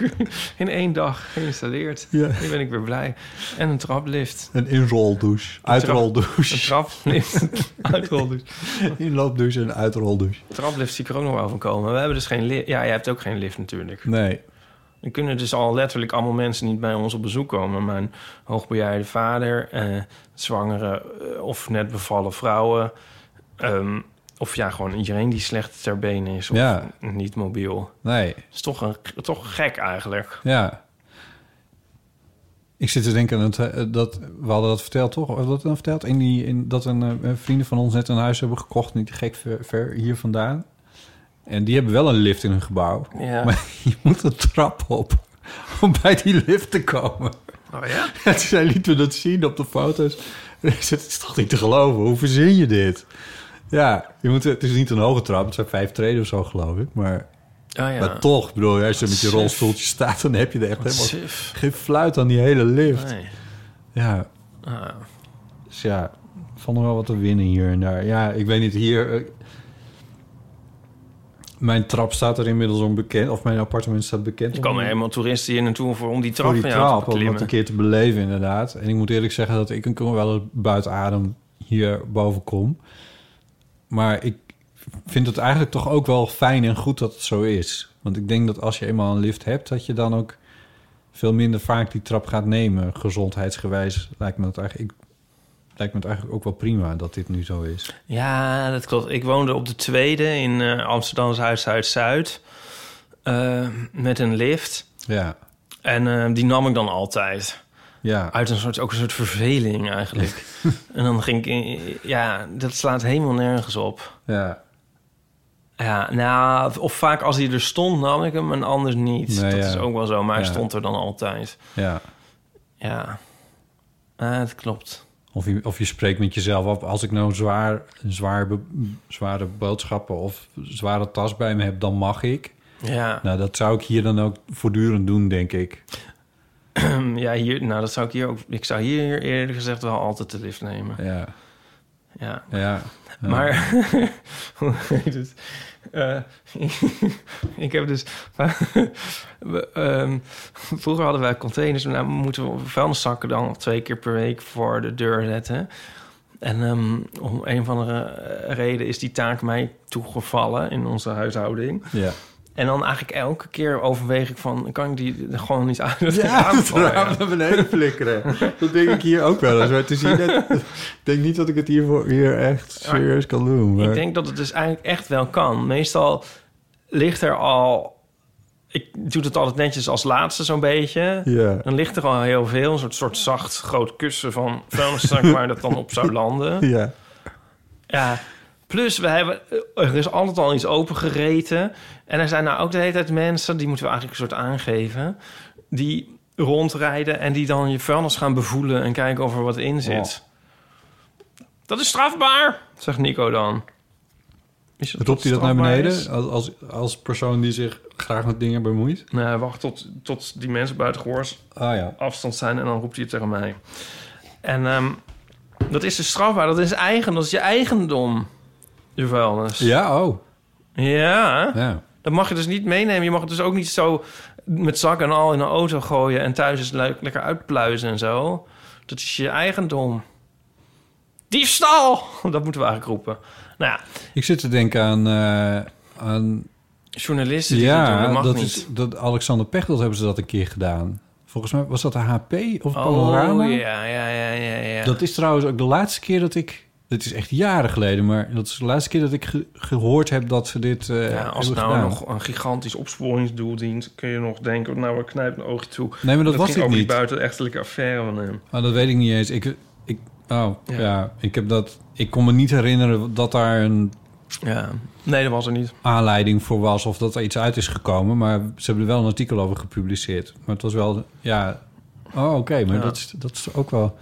Speaker 2: In één dag geïnstalleerd.
Speaker 1: Ja.
Speaker 2: Nu ben ik weer blij. En een traplift.
Speaker 1: Een inroldouche.
Speaker 2: Een
Speaker 1: Uitroldouche.
Speaker 2: traplift. Uitroldouche.
Speaker 1: Inloopdouche en uitroldouche.
Speaker 2: Traplift zie ik er ook nog wel van komen. We hebben dus geen lift. Ja, jij hebt ook geen lift natuurlijk.
Speaker 1: Nee.
Speaker 2: Er kunnen dus al letterlijk allemaal mensen niet bij ons op bezoek komen. Mijn hoogbejaarde vader, eh, zwangere eh, of net bevallen vrouwen. ehm, of ja, gewoon iedereen die slecht ter benen is of
Speaker 1: Ja.
Speaker 2: niet mobiel.
Speaker 1: Nee.
Speaker 2: Dat is toch, een, toch gek eigenlijk.
Speaker 1: Ja. Ik zit te denken het, eh, dat we hadden dat verteld, toch? We dat dan verteld? In die, in, dat een eh, vrienden van ons net een huis hebben gekocht, niet gek ver, ver hier vandaan. En die hebben wel een lift in hun gebouw.
Speaker 2: Ja.
Speaker 1: Maar je moet een trap op om bij die lift te komen.
Speaker 2: Oh ja?
Speaker 1: En zij lieten we dat zien op de foto's. Het is toch niet te geloven? Hoe verzin je dit? Ja, je moet, het is niet een hoge trap. Het zijn vijf treden of zo, geloof ik. Maar,
Speaker 2: Oh ja.
Speaker 1: maar toch, bedoel, als je met je rolstoeltje staat... dan heb je er echt helemaal geen fluit aan die hele lift.
Speaker 2: Nee.
Speaker 1: Ja,
Speaker 2: Ah.
Speaker 1: dus ja, valt nog wel wat te winnen hier en daar. Ja, ik weet niet, hier... eh, mijn trap staat er inmiddels onbekend, of mijn appartement staat bekend.
Speaker 2: Er komen helemaal toeristen hier naartoe voor om die trap
Speaker 1: die
Speaker 2: jou
Speaker 1: trap,
Speaker 2: te
Speaker 1: om dat een keer te beleven inderdaad. En ik moet eerlijk zeggen dat ik een wel eens buiten adem hier boven kom. Maar ik vind het eigenlijk toch ook wel fijn en goed dat het zo is. Want ik denk dat als je eenmaal een lift hebt, dat je dan ook veel minder vaak die trap gaat nemen. Gezondheidsgewijs lijkt me het eigenlijk, ik, lijkt me het eigenlijk ook wel prima dat dit nu zo is.
Speaker 2: Ja, dat klopt. Ik woonde op de tweede in eh Amsterdamse Huis Zuid-Zuid. eh, met een lift.
Speaker 1: Ja,
Speaker 2: En eh, die nam ik dan altijd.
Speaker 1: Ja,
Speaker 2: Uit een soort, ook een soort verveling eigenlijk. en dan ging ik... In, ja, dat slaat helemaal nergens op.
Speaker 1: ja.
Speaker 2: Ja, nou, of vaak als hij er stond, nam ik hem en anders niet.
Speaker 1: Nee,
Speaker 2: dat
Speaker 1: ja.
Speaker 2: is ook wel zo, maar hij
Speaker 1: Ja.
Speaker 2: stond er dan altijd.
Speaker 1: ja.
Speaker 2: Ja, Ah, dat klopt.
Speaker 1: Of je, of je spreekt met jezelf af. Als ik nou zwaar, zwaar be- zware boodschappen of zware tas bij me heb, dan mag ik.
Speaker 2: Ja,
Speaker 1: Nou, dat zou ik hier dan ook voortdurend doen, denk ik.
Speaker 2: ja hier, nou, dat zou ik hier ook... Ik zou hier eerder gezegd wel altijd de lift nemen.
Speaker 1: Ja,
Speaker 2: Ja.
Speaker 1: ja.
Speaker 2: Maar, hoe heet het? Eh, ik heb dus... we, ehm, vroeger hadden wij containers. Nou, moeten we vuilniszakken dan twee keer per week voor de deur zetten. En ehm, om een of andere eh, reden is die taak mij toegevallen in onze huishouding.
Speaker 1: ja.
Speaker 2: En dan eigenlijk elke keer overweeg ik van... kan ik die er gewoon niet uit het
Speaker 1: Ja,
Speaker 2: raam
Speaker 1: naar beneden flikkeren. Dat denk ik hier ook wel eens. Maar het is hier net, ik denk niet dat ik het hier, voor, hier echt serieus kan doen. Maar,
Speaker 2: Ik denk dat het dus eigenlijk echt wel kan. Meestal ligt er al... Ik doe het altijd netjes als laatste zo'n beetje.
Speaker 1: Ja,
Speaker 2: Dan ligt er al heel veel. Een soort, soort zacht groot kussen van vuilniszak... waar dat dan op zou landen.
Speaker 1: ja.
Speaker 2: Ja, plus we hebben... Er is altijd al iets opengereten. En er zijn nou ook de hele tijd mensen... die moeten we eigenlijk een soort aangeven... die rondrijden en die dan je vuilnis gaan bevoelen... en kijken of er wat in zit. Dat is strafbaar, zegt Nico dan. Is het
Speaker 1: Roept hij dat naar beneden
Speaker 2: is?
Speaker 1: als, als, als persoon die zich graag met dingen bemoeit?
Speaker 2: Nee, wacht tot, tot die mensen buiten gehoors
Speaker 1: Ah ja.
Speaker 2: afstand zijn en dan roept hij het tegen mij. En ehm, dat is dus strafbaar. Dat is eigen, dat is je eigendom. Vuilnis.
Speaker 1: Ja, oh.
Speaker 2: Ja,
Speaker 1: Ja.
Speaker 2: dat mag je dus niet meenemen. Je mag het dus ook niet zo met zak en al in een auto gooien... en thuis eens le- lekker uitpluizen en zo. Dat is je eigendom. Diefstal! Dat moeten we eigenlijk roepen. Nou ja,
Speaker 1: Ik zit te denken aan... eh, aan
Speaker 2: journalisten die dat doen,
Speaker 1: ja,
Speaker 2: dat
Speaker 1: dat
Speaker 2: niet.
Speaker 1: is dat Alexander Pechtold hebben ze dat een keer gedaan. Volgens mij was dat de HP of Panorama.
Speaker 2: Oh, ja, ja, ja, ja, ja.
Speaker 1: Dat is trouwens ook de laatste keer dat ik dit is echt jaren geleden, maar dat is de laatste keer dat ik ge- gehoord heb dat ze dit eh
Speaker 2: Ja, als het nou
Speaker 1: gedaan.
Speaker 2: nog een gigantisch opsporingsdoel dient... kun je nog denken, nou, we knijpen een oogje toe.
Speaker 1: Nee, maar dat, was
Speaker 2: ging over
Speaker 1: niet.
Speaker 2: die buitenechtelijke affaire van hem.
Speaker 1: Oh, dat weet ik niet eens. Ik, ik, oh,
Speaker 2: Ja.
Speaker 1: ja. ik heb dat. Ik kon me niet herinneren dat daar een
Speaker 2: Ja, nee, dat was er niet.
Speaker 1: aanleiding voor was of dat er iets uit is gekomen. Maar ze hebben er wel een artikel over gepubliceerd. Maar het was wel, ja. Oh, oké, maar
Speaker 2: Ja.
Speaker 1: dat, is, dat is ook wel.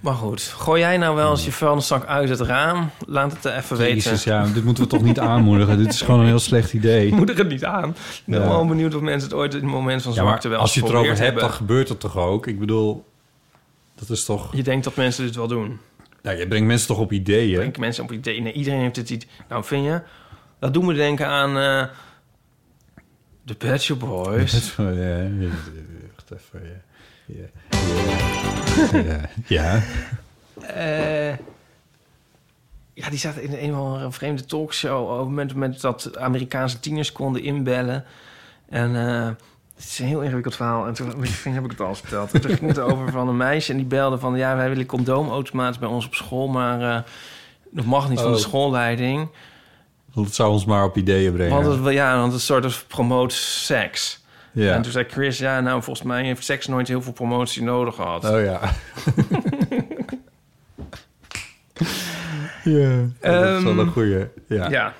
Speaker 2: Maar goed, gooi jij nou wel eens je vuilniszak uit het raam? Laat het even weten.
Speaker 1: Jezus, ja, dit moeten we toch niet aanmoedigen. dit is gewoon een heel slecht idee.
Speaker 2: Er het niet aan. Ik ben
Speaker 1: Ja.
Speaker 2: wel benieuwd of mensen het ooit in een moment van
Speaker 1: Ja,
Speaker 2: zwakte
Speaker 1: maar
Speaker 2: wel
Speaker 1: als je het erover hebt, dan gebeurt het toch ook? Ik bedoel, dat is toch...
Speaker 2: Je denkt dat mensen dit wel doen.
Speaker 1: Nou, je brengt mensen toch op ideeën?
Speaker 2: Denk mensen op idee. Nee, iedereen heeft dit iets. Nou, vind je? Dat doet me denken aan eh de Pet Boys.
Speaker 1: Dat ja, ja, wacht even, ja. Ja.
Speaker 2: Eh, ja, die zaten in een of andere vreemde talkshow... op het moment, dat Amerikaanse tieners konden inbellen. En eh, het is een heel ingewikkeld verhaal. En toen heb ik het al verteld. En toen ging het over van een meisje... en die belde van... ja, wij willen condoomautomaten bij ons op school... maar eh, dat mag niet van de
Speaker 1: Oh.
Speaker 2: schoolleiding.
Speaker 1: Want het zou ons maar op ideeën brengen.
Speaker 2: Want het, ja, want het soort of promoot seks.
Speaker 1: Ja.
Speaker 2: En toen zei Chris... ja, nou, volgens mij heeft seks nooit heel veel promotie nodig gehad.
Speaker 1: Oh ja. ja, dat is wel een
Speaker 2: Ehm,
Speaker 1: goeie. Ja.
Speaker 2: Ja.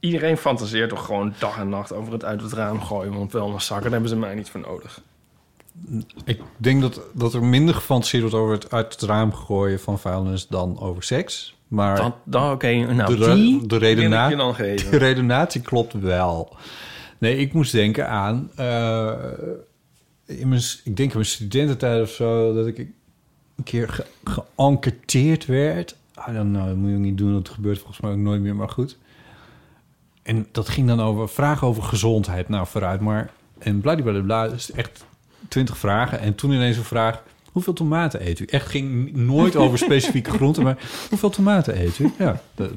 Speaker 2: Iedereen fantaseert toch gewoon dag en nacht over het uit het raam gooien. Want wel een zakken, daar hebben ze mij niet voor nodig.
Speaker 1: Ik denk dat, dat er minder gefantaseerd wordt over het uit het raam gooien van vuilnis dan over seks. Maar
Speaker 2: Dan, dan oké, nou
Speaker 1: de,
Speaker 2: die
Speaker 1: de,
Speaker 2: wil ik
Speaker 1: redena-
Speaker 2: je dan
Speaker 1: de
Speaker 2: geven.
Speaker 1: redenatie klopt wel. Nee, ik moest denken aan... eh, in mijn, ik denk in mijn studententijd of zo... dat ik een keer ge, geënquêteerd werd. I don't know, dat moet je ook niet doen. Dat gebeurt volgens mij ook nooit meer, maar goed. En dat ging dan over vragen over gezondheid. Nou, vooruit maar. En bladibladibla, dus echt twintig vragen. En toen ineens een vraag... Hoeveel tomaten eet u? Echt ging nooit over specifieke groenten, maar hoeveel tomaten eet u? Ja, de,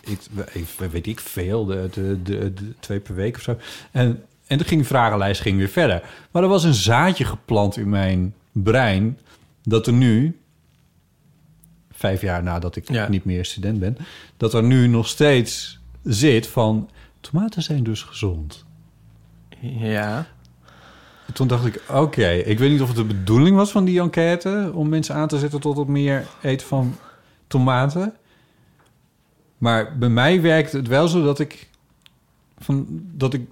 Speaker 1: ik, ik, weet ik veel, de, de, de, twee per week of zo. En, en dan ging de vragenlijst ging weer verder. Maar er was een zaadje geplant in mijn brein... dat er nu, vijf jaar nadat ik
Speaker 2: Ja.
Speaker 1: niet meer student ben... dat er nu nog steeds zit van... tomaten zijn dus gezond.
Speaker 2: Ja.
Speaker 1: Toen dacht ik, oké, ik weet niet of het de bedoeling was van die enquête... om mensen aan te zetten tot het meer eten van tomaten. Maar bij mij werkt het wel zo dat ik... Van, dat, ik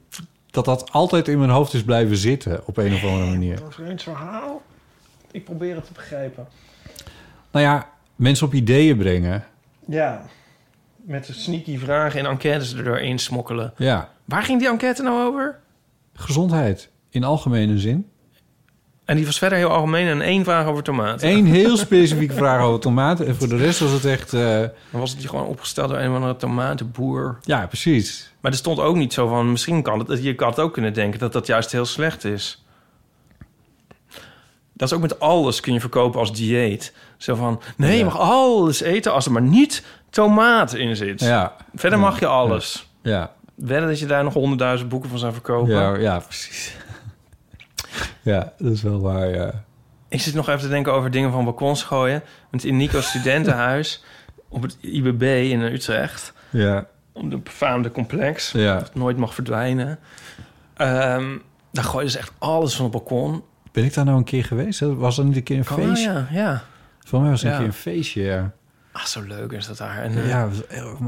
Speaker 1: dat dat altijd in mijn hoofd is blijven zitten op een of andere manier.
Speaker 2: Een vreemd verhaal. Ik probeer het te begrijpen.
Speaker 1: Nou ja, mensen op ideeën brengen.
Speaker 2: Ja. Met sneaky vragen en enquêtes er doorheen smokkelen.
Speaker 1: Ja,
Speaker 2: Waar ging die enquête nou over?
Speaker 1: gezondheid in algemene zin.
Speaker 2: En die was verder heel algemeen en één vraag over tomaten.
Speaker 1: Eén heel specifieke vraag over tomaten. En voor de rest was het echt... eh,
Speaker 2: Dan was het die gewoon opgesteld door een of andere tomatenboer.
Speaker 1: ja, precies.
Speaker 2: Maar er stond ook niet zo van... Misschien kan het... Je kan het ook kunnen denken dat dat juist heel slecht is. Dat is ook met alles kun je verkopen als dieet. Zo van... Nee, je mag alles eten als er maar niet tomaat in zit.
Speaker 1: Ja,
Speaker 2: Verder
Speaker 1: Ja.
Speaker 2: mag je alles.
Speaker 1: ja.
Speaker 2: Wedden dat je daar nog honderdduizend boeken van zou verkopen.
Speaker 1: Ja, ja, precies. Ja, dat is wel waar, ja.
Speaker 2: Ik zit nog even te denken over dingen van balkons gooien. Want in Nico's studentenhuis... op het IBB in Utrecht...
Speaker 1: Ja,
Speaker 2: op de befaamde complex...
Speaker 1: ja.
Speaker 2: dat nooit mag verdwijnen... Ehm, daar gooien ze echt alles van het balkon.
Speaker 1: Ben ik daar nou een keer geweest? Was er niet een keer een
Speaker 2: Oh,
Speaker 1: feestje?
Speaker 2: ja, ja.
Speaker 1: Voor mij was het een keer een feestje, ja.
Speaker 2: Ah, zo leuk is dat daar. En, eh,
Speaker 1: Ja,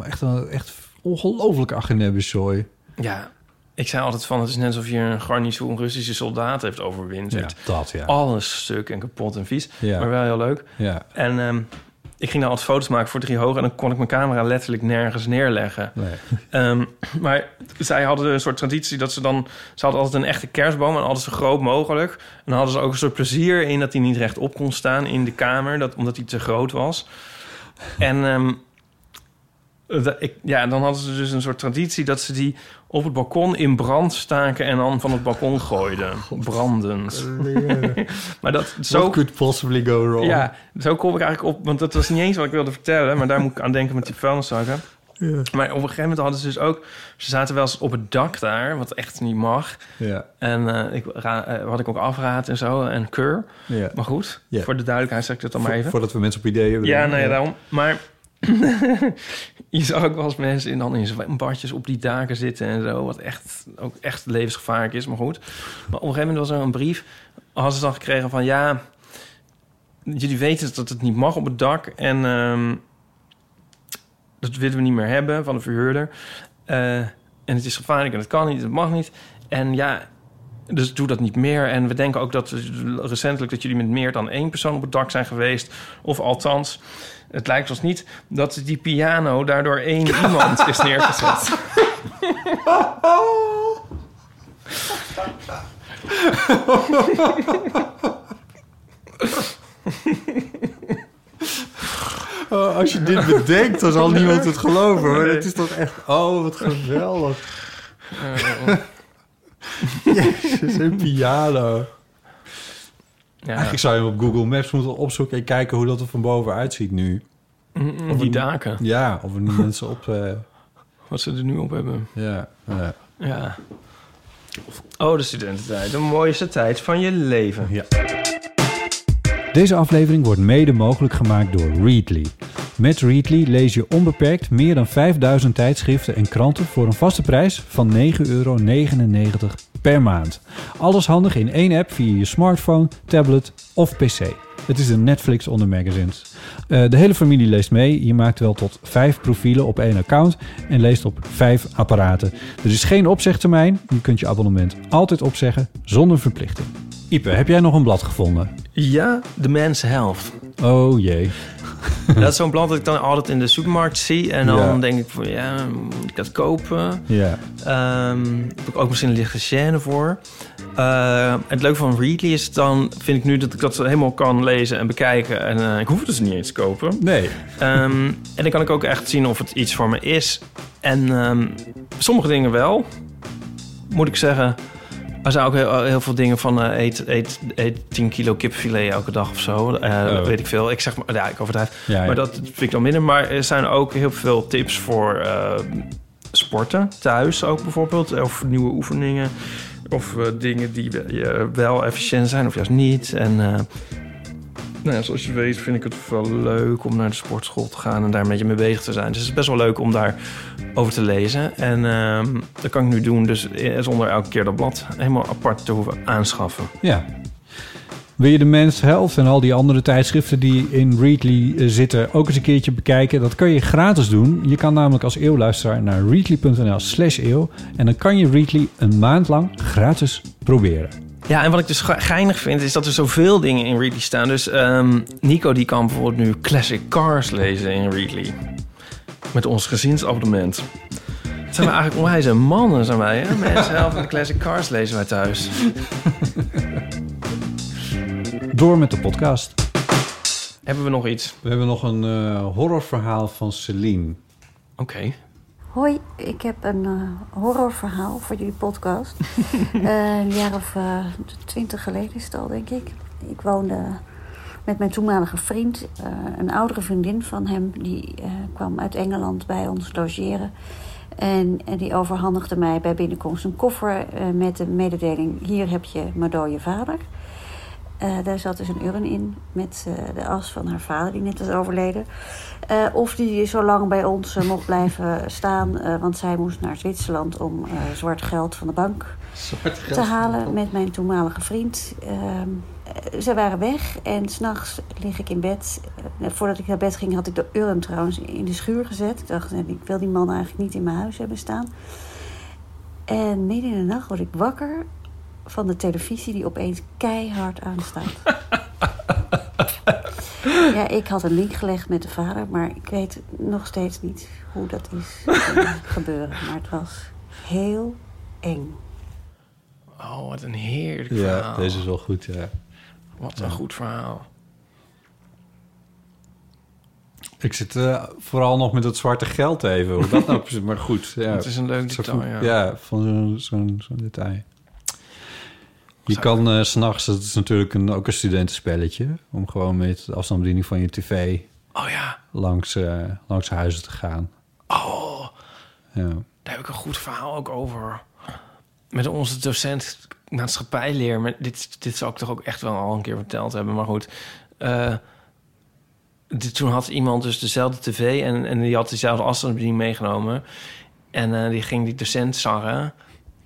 Speaker 1: echt een echt ongelooflijke agenebbezooi.
Speaker 2: ja, ik zei altijd van... het is net alsof je een garnizoen Russische soldaten heeft overwinterd.
Speaker 1: dat, ja.
Speaker 2: Alles stuk en kapot en vies.
Speaker 1: Ja.
Speaker 2: Maar wel heel leuk.
Speaker 1: Ja,
Speaker 2: En ehm, ik ging daar altijd foto's maken voor drie hoog... en dan kon ik mijn camera letterlijk nergens neerleggen.
Speaker 1: nee.
Speaker 2: Ehm, maar zij hadden een soort traditie dat ze dan... Ze hadden altijd een echte kerstboom en altijd zo groot mogelijk. En dan hadden ze ook een soort plezier in dat hij niet rechtop kon staan in de kamer. Dat, omdat hij te groot was. En ehm, dat ik, ja, dan hadden ze dus een soort traditie dat ze die op het balkon in brand staken... en dan van het balkon gooiden. Brandend. maar dat
Speaker 1: Zo could possibly go wrong.
Speaker 2: Ja, zo kom ik eigenlijk op... Want dat was niet eens wat ik wilde vertellen... maar daar moet ik aan denken met die vuilniszakken. Maar op een gegeven moment hadden ze dus ook... Ze zaten wel eens op het dak daar, wat echt niet mag.
Speaker 5: Ja.
Speaker 2: En eh, ik ra- eh, had ik ook afraad en zo en keur.
Speaker 5: ja.
Speaker 2: Maar goed,
Speaker 5: Ja.
Speaker 2: voor de duidelijkheid zeg ik dat dan maar even.
Speaker 5: Voordat we mensen op ideeën hebben.
Speaker 2: Ja, nou ja, daarom. Maar je zag ook wel eens mensen in, dan in zwembadjes op die daken zitten en zo. Wat echt, ook echt levensgevaarlijk is, maar goed. Maar op een gegeven moment was er een brief. Hadden ze dan gekregen van ja... Jullie weten dat het niet mag op het dak. En ehm, dat willen we niet meer hebben van de verhuurder. Eh, en het is gevaarlijk en het kan niet, het mag niet. En ja, dus doe dat niet meer. En we denken ook dat recentelijk dat jullie met meer dan één persoon op het dak zijn geweest. Of althans, het lijkt ons niet dat die piano daardoor één iemand is neergezet.
Speaker 5: Oh, als je dit bedenkt, dan zal niemand het geloven. Maar het is toch echt... Oh, wat geweldig. Jezus, een piano.
Speaker 2: Ja,
Speaker 5: Eigenlijk zou je hem op Google Maps moeten opzoeken... en kijken hoe dat er van boven uitziet nu.
Speaker 2: mm, die daken.
Speaker 5: Ja, of er nu mensen op... eh,
Speaker 2: Wat ze er nu op hebben.
Speaker 5: ja, ja.
Speaker 2: Ja. Oh, de studententijd. De mooiste tijd van je leven.
Speaker 5: Ja.
Speaker 1: Deze aflevering wordt mede mogelijk gemaakt door Readly. Met Readly lees je onbeperkt meer dan 5000 tijdschriften en kranten voor een vaste prijs van 9,99 euro per maand. Alles handig in één app via je smartphone, tablet of pc. Het is een Netflix onder magazines. Eh, de hele familie leest mee. Je maakt wel tot vijf profielen op één account en leest op vijf apparaten. Er is geen opzegtermijn. Je kunt je abonnement altijd opzeggen zonder verplichting. Ipe, heb jij nog een blad gevonden?
Speaker 2: Ja, de Men's Health.
Speaker 1: Oh jee.
Speaker 2: dat is zo'n blad dat ik dan altijd in de supermarkt zie. En dan
Speaker 5: Ja.
Speaker 2: denk ik van, ja, moet ik dat kopen?
Speaker 5: Ja.
Speaker 2: Ehm heb ik ook misschien een lichte gêne voor. Eh, het leuke van Readly is dan, vind ik nu dat ik dat helemaal kan lezen en bekijken. En eh, ik hoef het dus niet eens te kopen.
Speaker 5: Nee.
Speaker 2: Ehm, en dan kan ik ook echt zien of het iets voor me is. En ehm, sommige dingen wel, moet ik zeggen. Er zijn ook heel, heel veel dingen van eh, eet, eet, eet 10 kilo kipfilet elke dag of zo. Eh,
Speaker 5: Oh.
Speaker 2: Weet ik veel. Ik zeg maar, ja, ik overdrijf.
Speaker 5: Ja, ja.
Speaker 2: Maar dat vind ik dan minder. Maar er zijn ook heel veel tips voor eh, sporten. Thuis ook bijvoorbeeld. Of nieuwe oefeningen. Of eh, dingen die we- eh, wel efficiënt zijn of juist niet. En eh, nou zoals je weet vind ik het wel leuk om naar de sportschool te gaan... en daar een beetje mee bezig te zijn. Dus het is best wel leuk om daar over te lezen. En ehm, dat kan ik nu doen, dus zonder elke keer dat blad helemaal apart te hoeven aanschaffen.
Speaker 1: Ja. Wil je de Men's Health en al die andere tijdschriften die in Readly eh, zitten ook eens een keertje bekijken? Dat kan je gratis doen. Je kan namelijk als eeuwluisteraar naar readly.nl slash eeuw en dan kan je Readly een maand lang gratis proberen.
Speaker 2: Ja, en wat ik dus ge- geinig vind, is dat er zoveel dingen in Readly staan. Dus ehm, Nico die kan bijvoorbeeld nu Classic Cars lezen in Readly. Met ons gezinsabonnement. Het zijn we eigenlijk onwijze mannen, zijn wij, hè? Mensen helpen de Classic Cars lezen wij thuis.
Speaker 1: Door met de podcast.
Speaker 2: Hebben we nog iets?
Speaker 5: We hebben nog een eh, horrorverhaal van Celine.
Speaker 2: Oké.
Speaker 6: Hoi, ik heb een eh, horrorverhaal voor jullie podcast. Eh, een jaar of eh, twintig geleden is het al, denk ik. Ik woonde met mijn toenmalige vriend. een oudere vriendin van hem, die kwam uit Engeland bij ons logeren. En, en die overhandigde mij bij binnenkomst een koffer met de mededeling... hier heb je mijn dode vader. Eh, daar zat dus een urn in met eh, de as van haar vader, die net was overleden. Eh, of die zo lang bij ons mocht blijven staan, want zij moest naar Zwitserland om zwart geld van de bank te halen met mijn toenmalige vriend. Ehm, eh, ze waren weg en s'nachts lig ik in bed. Voordat ik naar bed ging had ik de urn trouwens in de schuur gezet. Ik dacht, ik wil die man eigenlijk niet in mijn huis hebben staan. En midden in de nacht word ik wakker van de televisie die opeens keihard aanstaat. ja, ik had een link gelegd met de vader, maar ik weet nog steeds niet hoe dat is gebeuren. Maar het was heel eng.
Speaker 2: Oh, wat een heerlijk
Speaker 5: Ja,
Speaker 2: verhaal.
Speaker 5: deze is wel goed, ja.
Speaker 2: Wat een goed verhaal.
Speaker 5: Ik zit eh, vooral nog met dat zwarte geld even. Hoe dat nou precies, maar goed. Ja,
Speaker 2: Het is een leuk
Speaker 5: Zo
Speaker 2: detail, ja.
Speaker 5: Ja, van zo'n zo'n zo'n detail. Je kan eh, s s'nachts, dat is natuurlijk een, ook een studentenspelletje... om gewoon met de afstandsbediening van je tv
Speaker 2: Oh ja.
Speaker 5: langs, eh, langs huizen te gaan.
Speaker 2: Oh,
Speaker 1: Ja.
Speaker 2: Daar heb ik een goed verhaal ook over. Met onze docent maatschappijleer. Maar dit, dit zou ik toch ook echt wel al een keer verteld hebben. Maar goed. Eh, dit- toen had iemand dus dezelfde tv... en, en die had dezelfde afstandsbediening meegenomen. En eh, die ging die docent sarren.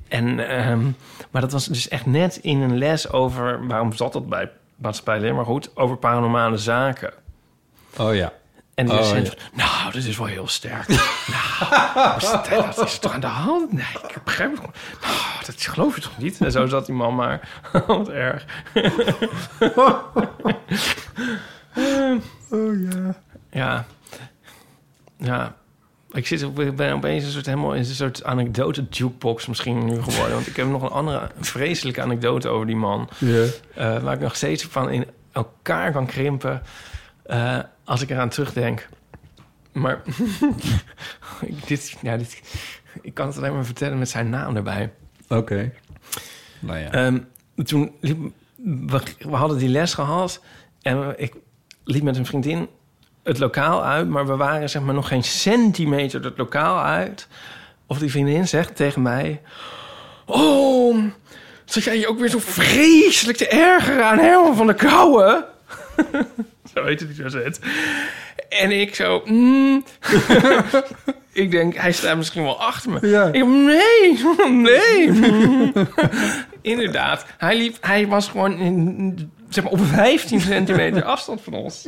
Speaker 2: En, ehm, maar dat was dus echt net in een les over... waarom zat dat bij maatschappijleer? Maar goed, over paranormale zaken.
Speaker 1: Oh ja.
Speaker 2: En die
Speaker 1: Oh,
Speaker 2: nou, dit is wel heel sterk. nou, wat is- toch aan de hand? Nee, ik begrijp het. Nou, dat geloof je toch niet? En zo zat die man maar. wat erg.
Speaker 1: Oh ja.
Speaker 2: Ja. Ja. Ik, zit, ik ben opeens een soort, helemaal in een soort anekdote jukebox misschien nu geworden. Want ik heb nog een andere vreselijke anekdote over die man. Eh, waar ik nog steeds van in elkaar kan krimpen eh, als ik eraan terugdenk. Maar ik- dit, ja, dit, ik kan het alleen maar vertellen met zijn naam erbij.
Speaker 1: Oké. Nou ja.
Speaker 2: Ehm, toen liep, we, we hadden die les gehad en ik liep met een vriendin het lokaal uit, maar we waren zeg maar nog geen centimeter het lokaal uit. Of die vriendin zegt tegen mij: Oh, zat jij je ook weer zo vreselijk te ergeren aan Herman van der Kouwen? zo heet het die docent. En ik zo, mm. ik denk, hij staat misschien wel achter me.
Speaker 1: Ja.
Speaker 2: Ik, nee, nee. Inderdaad, hij, liep, hij was gewoon in, zeg maar, op 15 centimeter afstand van ons.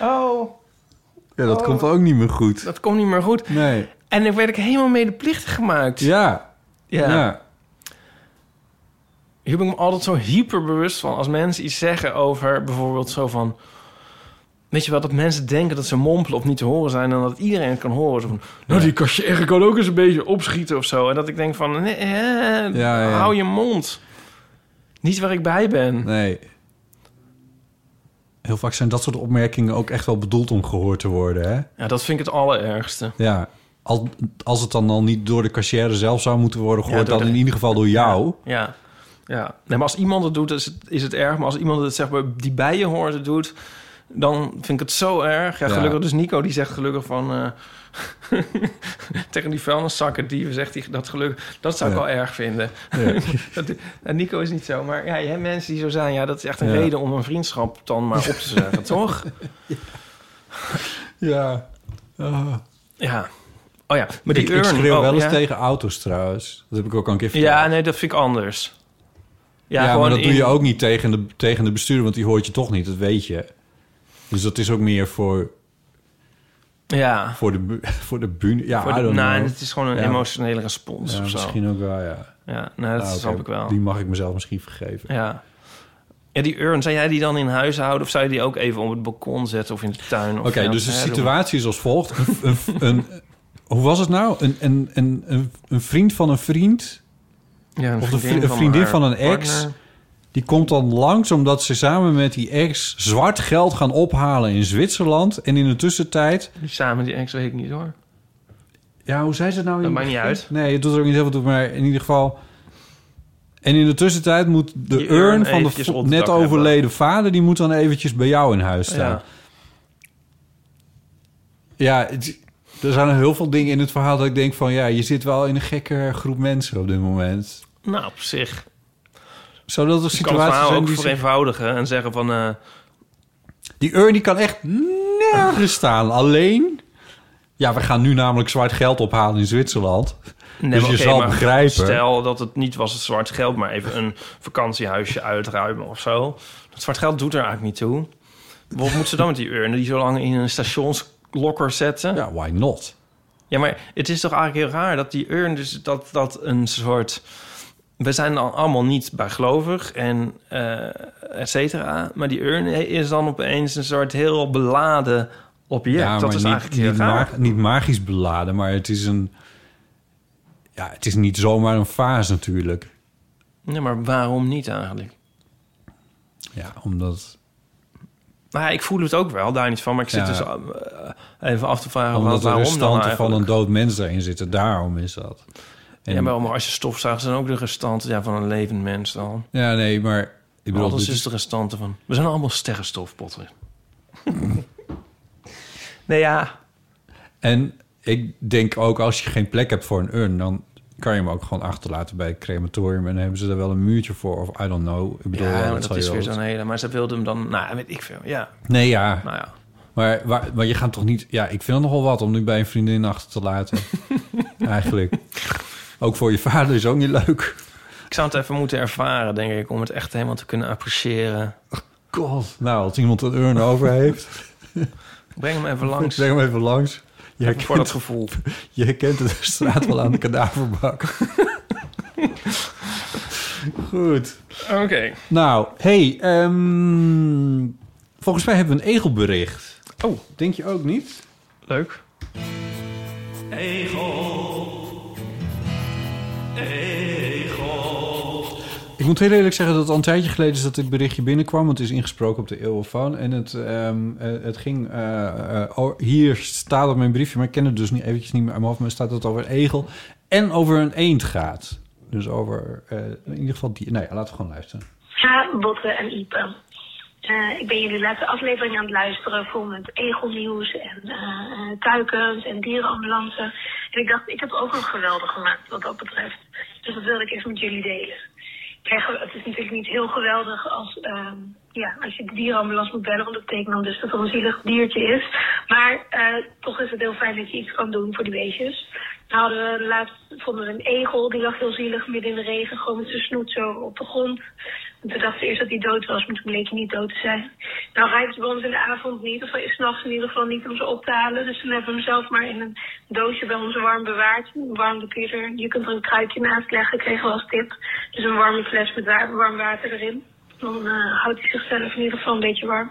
Speaker 2: Oh,
Speaker 1: ja, dat komt ook niet meer goed.
Speaker 2: dat komt niet meer goed.
Speaker 1: Nee.
Speaker 2: En dan werd ik helemaal medeplichtig gemaakt.
Speaker 1: Ja.
Speaker 2: ja.
Speaker 1: Ja.
Speaker 2: Hier ben ik me altijd zo hyper bewust van. Als mensen iets zeggen over bijvoorbeeld zo van... Weet je wel, dat mensen denken dat ze mompelen of niet te horen zijn... en dat iedereen het kan horen. Zo van, nou, die cashier kan ook eens een beetje opschieten of zo. En dat ik denk van, nee, eh,
Speaker 1: ja.
Speaker 2: hou je mond. Niet waar ik bij ben.
Speaker 1: Nee. Heel vaak zijn dat soort opmerkingen ook echt wel bedoeld om gehoord te worden, hè?
Speaker 2: Ja, dat vind ik het allerergste.
Speaker 1: Ja. Al, als het dan al niet door de cashier zelf zou moeten worden gehoord... dan
Speaker 2: de-
Speaker 1: in ieder geval door jou.
Speaker 2: Ja, ja. Nee, maar als iemand het doet, is het, is het erg. Maar als iemand het zeg maar, die bij je hoort het doet... dan vind ik het zo erg. Ja,
Speaker 1: Ja.
Speaker 2: gelukkig dus Nico, die zegt gelukkig van... eh, tegen die vuilniszakken, die zegt hij dat gelukkig... dat zou ik wel erg vinden. Dat, Nico is niet zo. Maar ja, je hebt mensen die zo zijn. Ja, dat is echt een reden om een vriendschap dan maar op te zeggen, toch?
Speaker 1: Ja.
Speaker 2: Ja. Oh ja, maar die
Speaker 1: ik, ik schreeuw
Speaker 2: oh,
Speaker 1: wel eens
Speaker 2: ja.
Speaker 1: tegen auto's trouwens. Dat heb ik ook al een keer verteld.
Speaker 2: Ja, nee, dat vind ik anders.
Speaker 1: Ja,
Speaker 2: Ja,
Speaker 1: maar dat doe je ook niet tegen de, tegen de bestuurder... want die hoort je toch niet, dat weet je. Dus dat is ook meer voor,
Speaker 2: Ja.
Speaker 1: voor de, voor de bühne. Ja,
Speaker 2: Voor
Speaker 1: I
Speaker 2: de,
Speaker 1: don't
Speaker 2: nou, het is gewoon een
Speaker 1: Ja.
Speaker 2: emotionele respons
Speaker 1: Ja,
Speaker 2: of zo.
Speaker 1: misschien ook wel, ja.
Speaker 2: Ja, nou, dat
Speaker 1: Ah,
Speaker 2: snap ik wel.
Speaker 1: Die mag ik mezelf misschien vergeven.
Speaker 2: Ja. Ja, die urn, zou jij die dan in huis houden... of zou je die ook even op het balkon zetten of in de tuin?
Speaker 1: Oké, dus de situatie is als volgt. Een, een, hoe was het nou? Een, een, een, een, vriend van een vriend...
Speaker 2: Ja, een
Speaker 1: of de
Speaker 2: vriendin
Speaker 1: vri- een vriendin van een ex...
Speaker 2: partner.
Speaker 1: Die komt dan langs omdat ze samen met die ex... zwart geld gaan ophalen in Zwitserland. En in de tussentijd...
Speaker 2: Die samen, die ex weet ik niet hoor.
Speaker 1: Ja, hoe zei ze het nou?
Speaker 2: Dat maakt niet uit.
Speaker 1: Nee, het doet er ook niet heel veel toe, maar in ieder geval... En in de tussentijd moet de
Speaker 2: Die urn
Speaker 1: van de net overleden vader... die moet dan eventjes bij jou in huis staan.
Speaker 2: Ja.
Speaker 1: Ja, het- er zijn heel veel dingen in het verhaal dat ik denk van... ja, je zit wel in een gekke groep mensen op dit moment.
Speaker 2: Nou, op zich.
Speaker 1: Zou dat een
Speaker 2: Ik kan het
Speaker 1: situatie
Speaker 2: verhaal
Speaker 1: zijn
Speaker 2: ook
Speaker 1: die...
Speaker 2: vereenvoudigen en zeggen van... eh,
Speaker 1: Die urn die kan echt nergens staan. Alleen... Ja, we gaan nu namelijk zwart geld ophalen in Zwitserland.
Speaker 2: nee,
Speaker 1: dus je zal begrijpen...
Speaker 2: Stel dat het niet was het zwart geld... maar even een vakantiehuisje uitruimen of zo. Dat zwart geld doet er eigenlijk niet toe. Wat moet ze dan met die urn? Die zo lang in een stationslokker zetten?
Speaker 1: Ja, why not?
Speaker 2: Ja, maar het is toch eigenlijk heel raar dat die urn, dus dat, dat een soort. We zijn dan allemaal niet bijgelovig en eh et cetera. Maar die urn is dan opeens een soort heel beladen object.
Speaker 1: Ja,
Speaker 2: dat
Speaker 1: maar
Speaker 2: is
Speaker 1: niet,
Speaker 2: eigenlijk heel
Speaker 1: niet,
Speaker 2: raar.
Speaker 1: ma- niet magisch beladen, maar het is een... Ja, het is niet zomaar een vaas natuurlijk.
Speaker 2: Nee, maar waarom niet eigenlijk?
Speaker 1: Ja, omdat...
Speaker 2: Ja, ik voel het ook wel, daar niet van. Maar ik zit
Speaker 1: Ja.
Speaker 2: dus eh, even af te vragen
Speaker 1: Omdat
Speaker 2: wat, waarom dan
Speaker 1: restanten van een dood mens erin zitten. Daarom is dat. En-
Speaker 2: Ja, maar als je stofzuigt, zijn ook de restanten ja, van een levend mens dan.
Speaker 1: Ja, nee, maar... Ik bedoel,
Speaker 2: Alles
Speaker 1: dit
Speaker 2: is de restanten van... We zijn allemaal sterrenstofpotten. nee, ja.
Speaker 1: En ik denk ook, als je geen plek hebt voor een urn... dan kan je hem ook gewoon achterlaten bij het crematorium... en hebben ze er wel een muurtje voor, of I don't know. Ik bedoel,
Speaker 2: Ja,
Speaker 1: dat
Speaker 2: is weer zo'n hele... Maar ze wilden hem dan... Nou, weet ik veel. Ja,
Speaker 1: Nee, ja.
Speaker 2: nou ja.
Speaker 1: Maar, waar, maar je gaat toch niet... Ja, ik vind het nogal wat om nu bij een vriendin achter te laten. Eigenlijk. Ook voor je vader is ook niet leuk.
Speaker 2: Ik zou het even moeten ervaren, denk ik... om het echt helemaal te kunnen appreciëren.
Speaker 1: God. Nou, als iemand een urn over heeft...
Speaker 2: Breng hem even langs.
Speaker 1: Zeg hem even langs. Je
Speaker 2: Even voor dat gevoel.
Speaker 1: je herkent de straat wel aan de kadaverbak. Goed.
Speaker 2: Oké.
Speaker 1: Nou, hey, ehm, volgens mij hebben we een egelbericht.
Speaker 2: Oh.
Speaker 1: Denk je ook niet?
Speaker 2: Leuk.
Speaker 1: Ik moet heel eerlijk zeggen dat het al een tijdje geleden is dat dit berichtje binnenkwam. Want het is ingesproken op de eeuwofoon. En het, ehm, eh, het ging... eh, eh, oh, hier staat op mijn briefje, maar ik ken het dus niet, eventjes niet meer uit mijn hoofd. Maar staat dat het over een egel en over een eend gaat. Dus over, in ieder geval die... Nou ja, laten we gewoon luisteren.
Speaker 7: Ja, Botte en Ipe. Eh, ik ben jullie laatste aflevering aan het luisteren vol met egelnieuws en kuikens en dierenambulance. En ik dacht, ik heb ook nog geweldig gemaakt wat dat betreft. Dus dat wilde ik even met jullie delen. Kijk, het is natuurlijk niet heel geweldig als, ehm, ja, als je de dierenambulance moet bellen, want dat betekent dan dus dat er een zielig diertje is. Maar eh, toch is het heel fijn dat je iets kan doen voor die beestjes. Nou hadden we laatst vonden we een egel, die lag heel zielig midden in de regen, gewoon met zijn snoet zo op de grond. En toen dachten we eerst dat hij dood was, maar toen bleek hij niet dood te zijn. Nou rijdt ze bij ons in de avond niet, of s'nachts in ieder geval niet om ze op te halen. Dus toen hebben we hem zelf maar in een doosje bij ons warm bewaard. Warm de er, je kunt er een kruidje naast leggen, kregen we als tip. Dus een warme fles met wa- warm water erin. Dan eh, houdt hij zichzelf in ieder geval een beetje warm.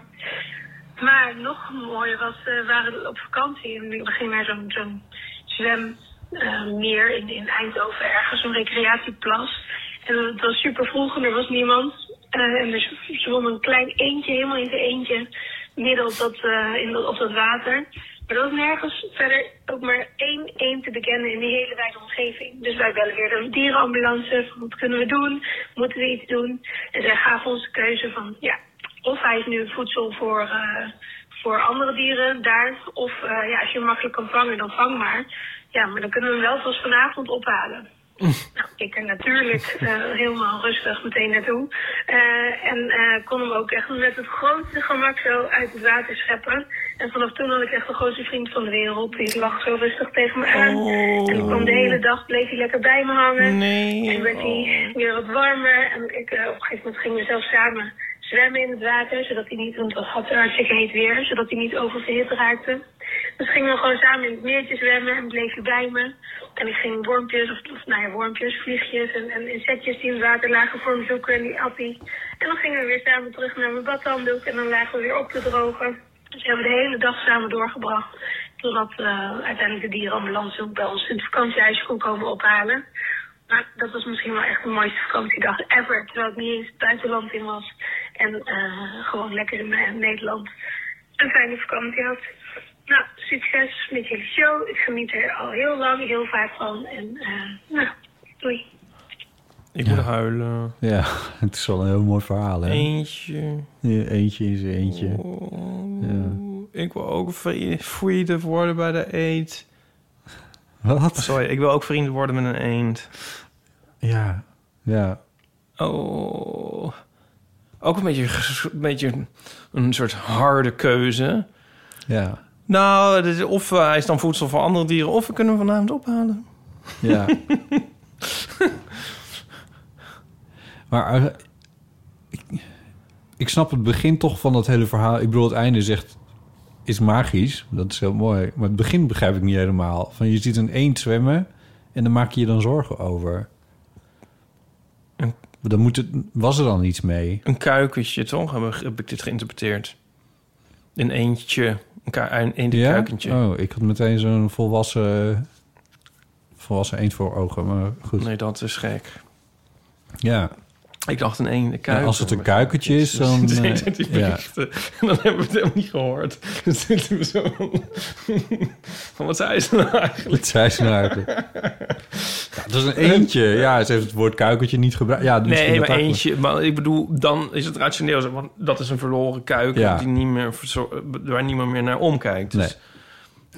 Speaker 7: Maar nog mooier was, eh, we waren op vakantie en we gingen naar zo'n zo'n zwemmeer in, in Eindhoven ergens, zo'n recreatieplas. En het was super vroeg en er was niemand. Eh, en er zwom een klein eentje, helemaal in zijn eentje, midden op dat, eh, in op dat water. Er was nergens verder ook maar één eend te bekennen in die hele wijde omgeving. Dus wij bellen weer de dierenambulance. van, Wat kunnen we doen? Moeten we iets doen? En zij gaven ons de keuze van, ja, of hij is nu voedsel voor, eh, voor andere dieren daar. Of eh, ja, als je hem makkelijk kan vangen, dan vang maar. Ja, maar dan kunnen we hem wel pas vanavond ophalen. Nou, ik er natuurlijk eh, helemaal rustig meteen naartoe. Eh, en eh, kon hem ook echt met het grootste gemak zo uit het water scheppen. En vanaf toen had ik echt de grootste vriend van de wereld. Die lag zo rustig tegen me aan. En ik kwam de hele dag, bleef hij lekker bij me hangen.
Speaker 2: Nee.
Speaker 7: En werd hij weer wat warmer. En ik, op een gegeven moment gingen we zelfs samen zwemmen in het water. Zodat hij niet, want het had hartstikke heet weer. Zodat hij niet oververhit raakte. Dus gingen we gewoon samen in het meertje zwemmen en bleef hij bij me. En ik ging wormpjes, of, nou ja, wormpjes, vliegjes en, en insectjes die in het water lagen voor hem zoeken en die hij. En dan gingen we weer samen terug naar mijn badhanddoek en dan lagen we weer op te drogen. Dus we hebben de hele dag samen doorgebracht. Totdat eh, uiteindelijk de dierenambulance ook bij ons in het vakantiehuisje kon komen ophalen. Maar dat was misschien wel echt de mooiste vakantiedag ever. Terwijl ik niet eens het buitenland in was. En eh, gewoon lekker in eh, Nederland een fijne vakantie had. Nou, succes met jullie show. Ik geniet er al heel lang, heel vaak van. En eh, nou, doei.
Speaker 2: Ik moet huilen.
Speaker 1: Ja, het is wel een heel mooi verhaal, hè?
Speaker 2: Eentje.
Speaker 1: Ja, eentje is eentje.
Speaker 2: Oh, Ik wil ook vrienden worden bij de eend.
Speaker 1: Wat?
Speaker 2: Sorry, ik wil ook vrienden worden met een eend.
Speaker 1: Ja, ja.
Speaker 2: Oh. Ook een beetje, een beetje een soort harde keuze.
Speaker 1: Ja,
Speaker 2: Nou, of eh, hij is dan voedsel voor andere dieren... of we kunnen hem vanavond ophalen.
Speaker 1: ja. maar eh, ik, ik snap het begin toch van dat hele verhaal. Ik bedoel, het einde zegt is magisch. Dat is heel mooi. Maar het begin begrijp ik niet helemaal. Van je ziet een eend zwemmen en dan maak je je dan zorgen over.
Speaker 2: En-
Speaker 1: Dan moet het, was er dan iets mee?
Speaker 2: Een kuikentje, toch? Heb, heb ik dit geïnterpreteerd. Een eendje. Een, een eendenkuikentje.
Speaker 1: Oh, ik had meteen zo'n volwassen, volwassen eend voor ogen. Maar goed.
Speaker 2: Nee, dat is gek.
Speaker 1: Ja.
Speaker 2: Ik dacht
Speaker 1: Ja,
Speaker 2: kuiken.
Speaker 1: als het een kuikentje is, dan...
Speaker 2: Dan
Speaker 1: eh,
Speaker 2: die
Speaker 1: ja.
Speaker 2: berichten. Dan hebben we het helemaal niet gehoord. Dan zitten we zo... Van wat zei ze nou eigenlijk?
Speaker 1: Het zei ze nou eigenlijk. Ja, dat is een eentje. Ja, ze heeft het woord kuikentje niet gebruikt. Ja,
Speaker 2: Nee, maar eentje. Maar ik bedoel, dan is het rationeel. Want dat is een verloren kuiken
Speaker 1: Ja.
Speaker 2: die niet meer, waar niemand meer naar omkijkt. Dus
Speaker 1: Nee.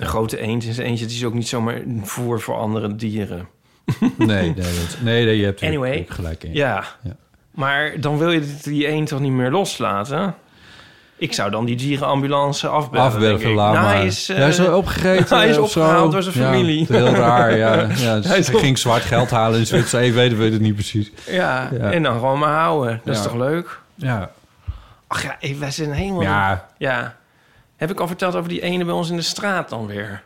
Speaker 2: Een grote eend is eentje, het is ook niet zomaar voer voor andere dieren.
Speaker 1: Nee, nee, dat- nee, nee je hebt er
Speaker 2: Anyway,
Speaker 1: gelijk in.
Speaker 2: Ja.
Speaker 1: Ja.
Speaker 2: Maar dan wil je die eend toch niet meer loslaten? Ik zou dan die dierenambulance afbellen. ik.
Speaker 1: laat
Speaker 2: Nou. Hij is, eh,
Speaker 1: hij is wel opgegeten.
Speaker 2: hij is
Speaker 1: of zo.
Speaker 2: opgehaald door zijn
Speaker 1: Ja,
Speaker 2: familie.
Speaker 1: heel raar, ja. ja dus
Speaker 2: Hij op-
Speaker 1: ging zwart geld halen in Zwitserland. Ik weet, weet het niet precies.
Speaker 2: Ja,
Speaker 1: Ja.
Speaker 2: en dan gewoon maar houden. Dat is toch leuk?
Speaker 1: Ja.
Speaker 2: Ach ja, eh, wij zijn helemaal...
Speaker 1: Ja,
Speaker 2: Ja. Heb ik al verteld over die ene bij ons in de straat dan weer?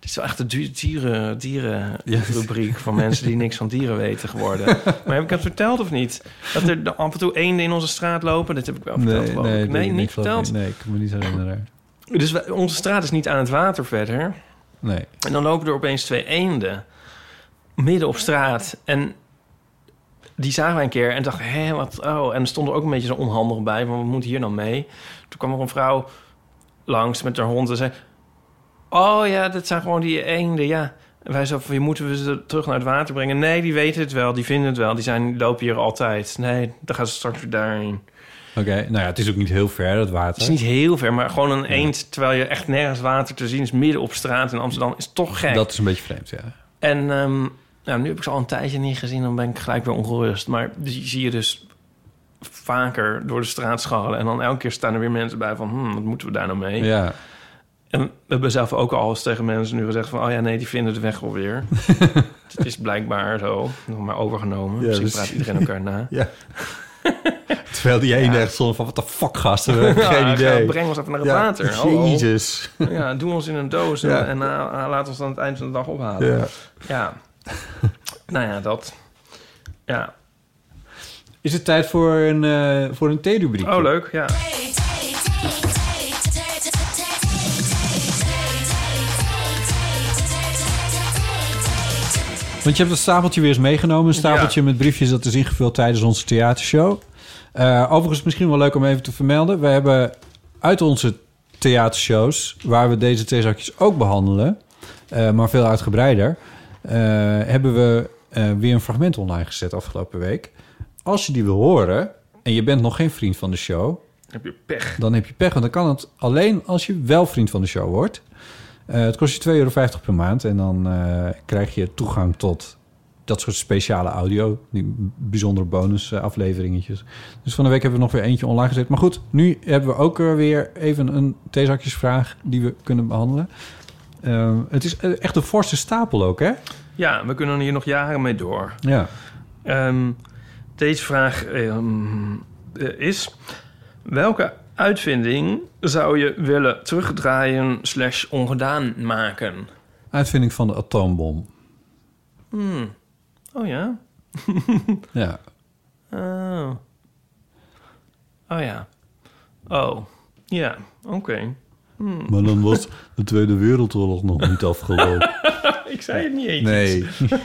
Speaker 2: Dit is wel echt de dieren, dieren
Speaker 1: Ja.
Speaker 2: rubriek van mensen die niks van dieren weten geworden. maar heb ik het verteld of niet? Dat er af en toe eenden in onze straat lopen. Dat heb ik wel verteld.
Speaker 1: nee, nee,
Speaker 2: nee
Speaker 1: ik
Speaker 2: niet verteld.
Speaker 1: Nee, ik kan me niet herinneren.
Speaker 2: Dus wij- onze straat is niet aan het water verder.
Speaker 1: Nee.
Speaker 2: En dan lopen er opeens twee eenden midden op straat. En die zagen wij een keer en dachten, hé, wat, oh. En er stond er ook een beetje zo onhandig bij, van wat moet hier nou mee? Toen kwam er een vrouw langs met haar hond en zei... Oh ja, dat zijn gewoon die eenden, ja. En wij zo van, je moeten we ze terug naar het water brengen? Nee, die weten het wel, die vinden het wel. Die zijn, lopen hier altijd. Nee, dan gaan ze straks weer daarheen.
Speaker 1: Oké, nou ja, het is ook niet heel ver, dat water.
Speaker 2: Het is niet heel ver, maar gewoon een eend... terwijl je echt nergens water te zien is midden op straat in Amsterdam... is toch gek.
Speaker 1: Dat is een beetje vreemd, ja.
Speaker 2: En ehm, nou, nu heb ik ze al een tijdje niet gezien, dan ben ik gelijk weer ongerust. Maar die zie je dus vaker door de straat scharrelen. En dan elke keer staan er weer mensen bij van, hmm, wat moeten we daar nou mee?
Speaker 1: Ja,
Speaker 2: En we hebben zelf ook al eens tegen mensen nu gezegd van... oh ja, nee, die vinden de weg wel weer. het is blijkbaar zo, nog maar overgenomen.
Speaker 1: Ja,
Speaker 2: Misschien
Speaker 1: dus-
Speaker 2: praat iedereen elkaar na.
Speaker 1: ja. Terwijl die ene
Speaker 2: Ja.
Speaker 1: echt stond van, wat de fuck gasten, we hebben geen
Speaker 2: Ja,
Speaker 1: idee.
Speaker 2: Breng ons even naar het
Speaker 1: Ja,
Speaker 2: water.
Speaker 1: Jezus.
Speaker 2: Ja, doe ons in een doos en,
Speaker 1: Ja.
Speaker 2: en eh, laat ons dan aan het eind van de dag ophalen.
Speaker 1: Ja.
Speaker 2: ja. nou ja, dat. Ja.
Speaker 1: Is het tijd voor een, eh voor een theerubriek?
Speaker 2: Oh, leuk, ja.
Speaker 1: Want je hebt het stapeltje weer eens meegenomen. Een stapeltje met briefjes dat is ingevuld tijdens onze theatershow. Eh, overigens misschien wel leuk om even te vermelden. We hebben uit onze theatershows... waar we deze theezakjes ook behandelen... eh, maar veel uitgebreider... eh, hebben we weer een fragment online gezet afgelopen week. Als je die wil horen... en je bent nog geen vriend van de show...
Speaker 2: Heb je pech.
Speaker 1: dan heb je pech. Want dan kan het alleen als je wel vriend van de show wordt. Eh, het kost je 2,50 euro per maand. En dan eh, krijg je toegang tot dat soort speciale audio. Die bijzondere bonus eh, afleveringetjes. Dus van de week hebben we nog weer eentje online gezet. Maar goed, nu hebben we ook weer even een theezakjesvraag die we kunnen behandelen. Eh, het is echt een forse stapel ook, hè?
Speaker 2: Ja, we kunnen hier nog jaren mee door.
Speaker 1: Ja.
Speaker 2: Ehm, deze vraag ehm, eh, is... Welke uitvinding zou je willen terugdraaien slash ongedaan maken?
Speaker 1: Uitvinding van de atoombom.
Speaker 2: Hmm. Oh ja?
Speaker 1: Ja.
Speaker 2: Oh. Oh ja. Oh. Ja, oké. Hmm.
Speaker 1: Maar dan was de Tweede Wereldoorlog nog niet afgelopen.
Speaker 2: Ik zei het niet eens.
Speaker 1: Nee.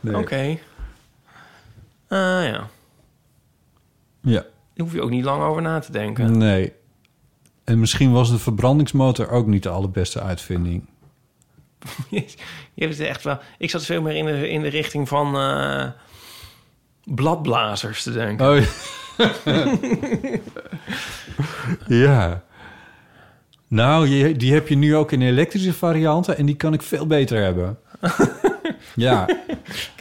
Speaker 1: nee.
Speaker 2: Oké. Ah ja.
Speaker 1: Ja.
Speaker 2: Hoef je ook niet lang over na te denken.
Speaker 1: Nee. En misschien was de verbrandingsmotor ook niet de allerbeste uitvinding.
Speaker 2: Je hebt het echt wel... Ik zat veel meer in de, in de richting van eh, bladblazers te denken.
Speaker 1: Oh, ja. Nou, je, die heb je nu ook in elektrische varianten en die kan ik veel beter hebben. ja.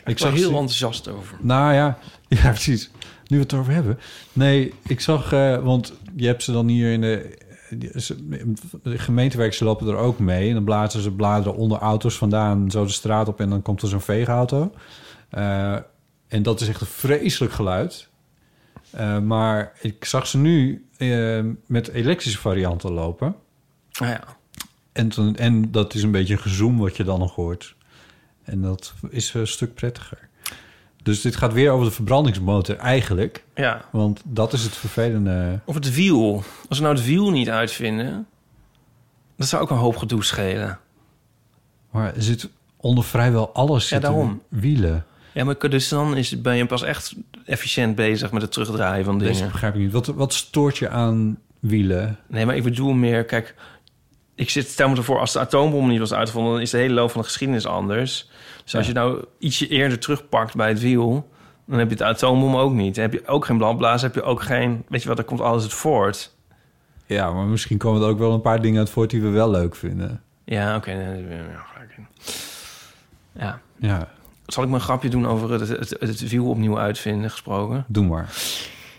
Speaker 2: ik was heel enthousiast over.
Speaker 1: Nou ja, ja, precies. Nu we het erover hebben. Nee, ik zag, eh, want je hebt ze dan hier in de, de gemeentewerk, ze lopen er ook mee. En dan blazen ze bladeren onder auto's vandaan, zo de straat op en dan komt er zo'n veegauto. Eh, en dat is echt een vreselijk geluid. Eh, maar ik zag ze nu met elektrische varianten lopen.
Speaker 2: Nou ja.
Speaker 1: En, en dat is een beetje een gezoem wat je dan nog hoort. En dat is een stuk prettiger. Dus dit gaat weer over de verbrandingsmotor eigenlijk.
Speaker 2: ja.
Speaker 1: Want dat is het vervelende.
Speaker 2: Of het wiel. Als we nou het wiel niet uitvinden... dat zou ook een hoop gedoe schelen.
Speaker 1: Maar er zit onder vrijwel alles
Speaker 2: Ja, daarom.
Speaker 1: wielen.
Speaker 2: Ja, maar dus dan is, ben je pas echt efficiënt bezig met het terugdraaien van dingen.
Speaker 1: begrijp ik niet. Wat, wat stoort je aan wielen?
Speaker 2: Nee, maar ik bedoel meer, kijk, ik zit, stel me ervoor, als de atoombom niet was uitgevonden, dan is de hele loop van de geschiedenis anders. Dus als je nou ietsje eerder terugpakt bij het wiel, dan heb je het atoombom ook niet. Dan heb je ook geen bladblazen, heb je ook geen, weet je wat, dan komt alles het voort.
Speaker 1: Ja, maar misschien komen er ook wel een paar dingen uit voort die we wel leuk vinden.
Speaker 2: Ja, oké. je. Ja.
Speaker 1: Ja,
Speaker 2: Zal ik mijn grapje doen over het, het, het wiel opnieuw uitvinden gesproken?
Speaker 1: doe maar.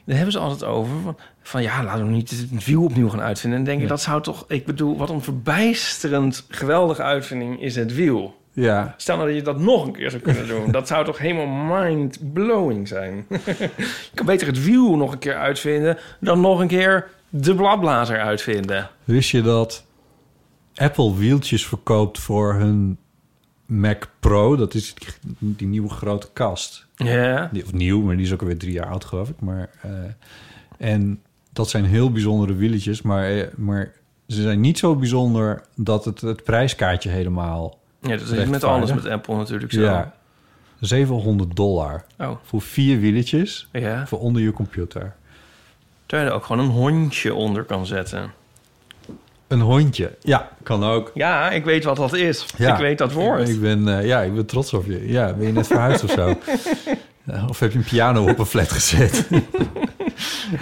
Speaker 2: Daar hebben ze altijd over. Van, van ja, laten we niet het wiel opnieuw gaan uitvinden. En denk ik, dat zou toch... Ik bedoel, wat een verbijsterend geweldige uitvinding is het wiel.
Speaker 1: Ja,
Speaker 2: Stel nou dat je dat nog een keer zou kunnen doen. Dat zou toch helemaal mind-blowing zijn. je kan beter het wiel nog een keer uitvinden... dan nog een keer de bladblazer uitvinden.
Speaker 1: wist je dat Apple wieltjes verkoopt voor hun Mac Pro? Dat is die, die nieuwe grote kast.
Speaker 2: Ja.
Speaker 1: Die, of nieuw, maar die is ook alweer drie jaar oud, geloof ik. Maar, eh, en dat zijn heel bijzondere wieletjes, maar, eh, maar ze zijn niet zo bijzonder dat het het prijskaartje helemaal...
Speaker 2: Ja, dat is met alles met Apple natuurlijk zo.
Speaker 1: Ja, 700 dollar
Speaker 2: Oh,
Speaker 1: voor vier wieletjes
Speaker 2: ja.
Speaker 1: voor onder je computer.
Speaker 2: Terwijl je er ook gewoon een hondje onder kan zetten.
Speaker 1: Een hondje. Ja, kan ook.
Speaker 2: Ja, ik weet wat dat is.
Speaker 1: Ja.
Speaker 2: Ik weet dat woord.
Speaker 1: Ik, ik ben, eh, ja, ik ben trots op je. Ja, ben je net verhuisd of zo? Ja, of heb je een piano op een flat gezet?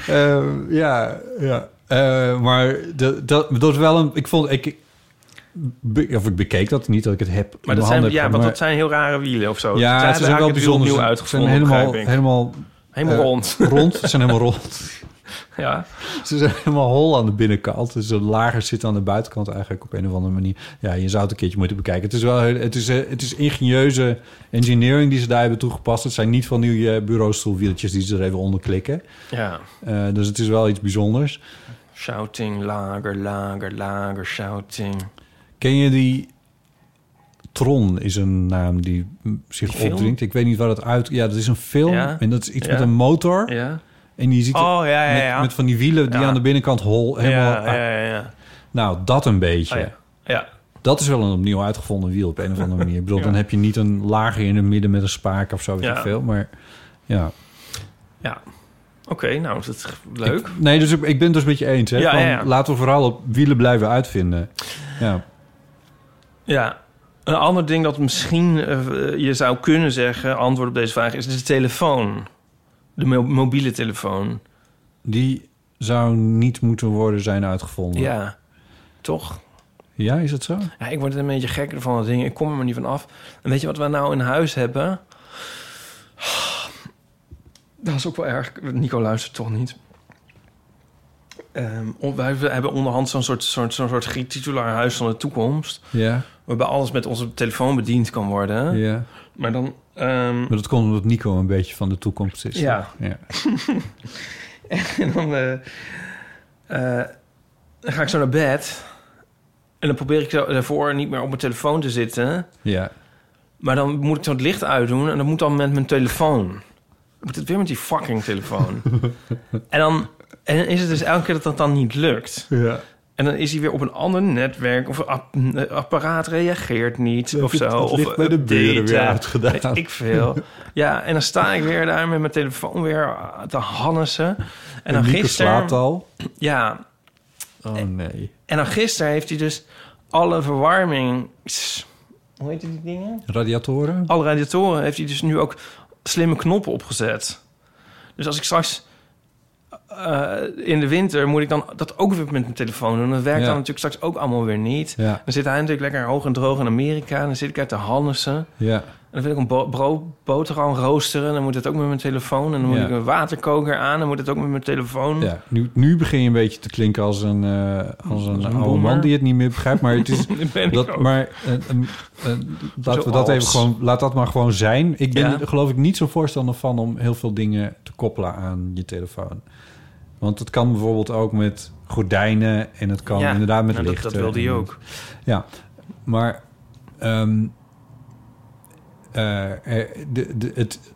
Speaker 1: Eh, ja, ja. Eh, maar dat, dat, dat is wel een... Ik vond... Ik, be- of ik bekeek dat niet, dat ik het heb in
Speaker 2: Maar dat zijn, ja,
Speaker 1: heb,
Speaker 2: want dat zijn heel rare wielen of zo.
Speaker 1: Ja,
Speaker 2: hebben
Speaker 1: zijn wel bijzonder. Ze zijn
Speaker 2: uitgevonden,
Speaker 1: helemaal, helemaal
Speaker 2: Helemaal
Speaker 1: eh,
Speaker 2: rond.
Speaker 1: rond. Ze zijn helemaal rond.
Speaker 2: Ja.
Speaker 1: Ze zijn helemaal hol aan de binnenkant. Dus de lager zit aan de buitenkant eigenlijk op een of andere manier. Ja, je zou het een keertje moeten bekijken. Het is wel het is, eh, het is ingenieuze engineering die ze daar hebben toegepast. Het zijn niet van die eh, bureaustoelwieltjes die ze er even onder klikken.
Speaker 2: ja.
Speaker 1: Dus het is wel iets bijzonders.
Speaker 2: Shouting, lager, lager, lager, shouting.
Speaker 1: Ken je die... Tron is een naam die zich
Speaker 2: Die
Speaker 1: opdringt. Ik weet niet waar dat uit... Ja, dat is een film.
Speaker 2: Ja.
Speaker 1: En dat is iets
Speaker 2: Ja.
Speaker 1: met een motor.
Speaker 2: Ja.
Speaker 1: En die ziet
Speaker 2: Oh, ja, ja,
Speaker 1: met, met van die wielen die aan de binnenkant hol helemaal...
Speaker 2: ja, ja, ja, ja.
Speaker 1: Nou, dat een beetje.
Speaker 2: Oh, ja.
Speaker 1: Dat is wel een opnieuw uitgevonden wiel op een of andere manier. Ik bedoel, dan heb je niet een lager in het midden met een spaak of zo, weet veel. Maar ja.
Speaker 2: Ja. Oké, nou, dat is leuk.
Speaker 1: Ik- nee, dus ik, ik ben het dus met je eens. Hè, van,
Speaker 2: ja.
Speaker 1: Laten we vooral op wielen blijven uitvinden. Ja.
Speaker 2: Ja. Een ander ding dat misschien eh, je zou kunnen zeggen, antwoord op deze vraag, is de telefoon. De mo- mobiele telefoon.
Speaker 1: Die zou niet moeten worden zijn uitgevonden.
Speaker 2: Ja. Toch?
Speaker 1: Ja, is het zo?
Speaker 2: Ja, ik word een beetje gekker van dat ding. Ik kom er maar niet van af. En weet je wat we nou in huis hebben? Dat is ook wel erg. Nico luistert toch niet. On- wij hebben onderhand zo'n soort, soort, zo'n soort titulaar huis van de toekomst.
Speaker 1: Ja.
Speaker 2: Waarbij alles met onze telefoon bediend kan worden.
Speaker 1: ja.
Speaker 2: Maar dan... ehm,
Speaker 1: Maar dat komt omdat Nico een beetje van de toekomst is.
Speaker 2: Ja.
Speaker 1: ja.
Speaker 2: En dan, eh, eh, dan ga ik zo naar bed. En dan probeer ik daarvoor niet meer op mijn telefoon te zitten.
Speaker 1: Ja.
Speaker 2: Maar dan moet ik zo het licht uitdoen. En dat moet dan met mijn telefoon. Ik moet het weer met die fucking telefoon. en, dan, en dan is het dus elke keer dat dat dan niet lukt.
Speaker 1: ja.
Speaker 2: En dan is hij weer op een ander netwerk. Of een app- een apparaat reageert niet. Of zo.
Speaker 1: het
Speaker 2: Of
Speaker 1: bij de buren weer uitgedaan.
Speaker 2: Weet ik veel. Ja, en dan sta ik weer daar met mijn telefoon weer te hannessen. En,
Speaker 1: En,
Speaker 2: dan gisteren...
Speaker 1: slaapt al.
Speaker 2: Ja,
Speaker 1: Oh nee.
Speaker 2: en dan gisteren heeft hij dus alle verwarming... Hoe heet die dingen?
Speaker 1: Radiatoren?
Speaker 2: Alle radiatoren heeft hij dus nu ook slimme knoppen opgezet. Dus als ik straks eh, in de winter moet ik dan dat ook weer met mijn telefoon doen. Dat werkt
Speaker 1: Ja.
Speaker 2: dan natuurlijk straks ook allemaal weer niet.
Speaker 1: Ja.
Speaker 2: Dan zit hij natuurlijk lekker hoog en droog in Amerika. Dan zit ik uit te hannissen.
Speaker 1: Ja.
Speaker 2: En dan wil ik een bo bro- boterham roosteren. Dan moet het ook met mijn telefoon. En dan moet ik een waterkoker aan. Dan moet het ook met mijn telefoon.
Speaker 1: Ja, nu, nu begin je een beetje te klinken als een, eh, als een, oude man die het niet meer begrijpt. Maar het is.
Speaker 2: Dat
Speaker 1: maar eh, laten we dat even gewoon. Laat dat maar gewoon zijn. Ik ben er geloof ik niet zo voorstander van om heel veel dingen te koppelen aan je telefoon. Want het kan bijvoorbeeld ook met gordijnen en het kan
Speaker 2: Ja,
Speaker 1: inderdaad met
Speaker 2: nou, dat- dat wilde ook.
Speaker 1: Ja, maar eh, er, de, de, het,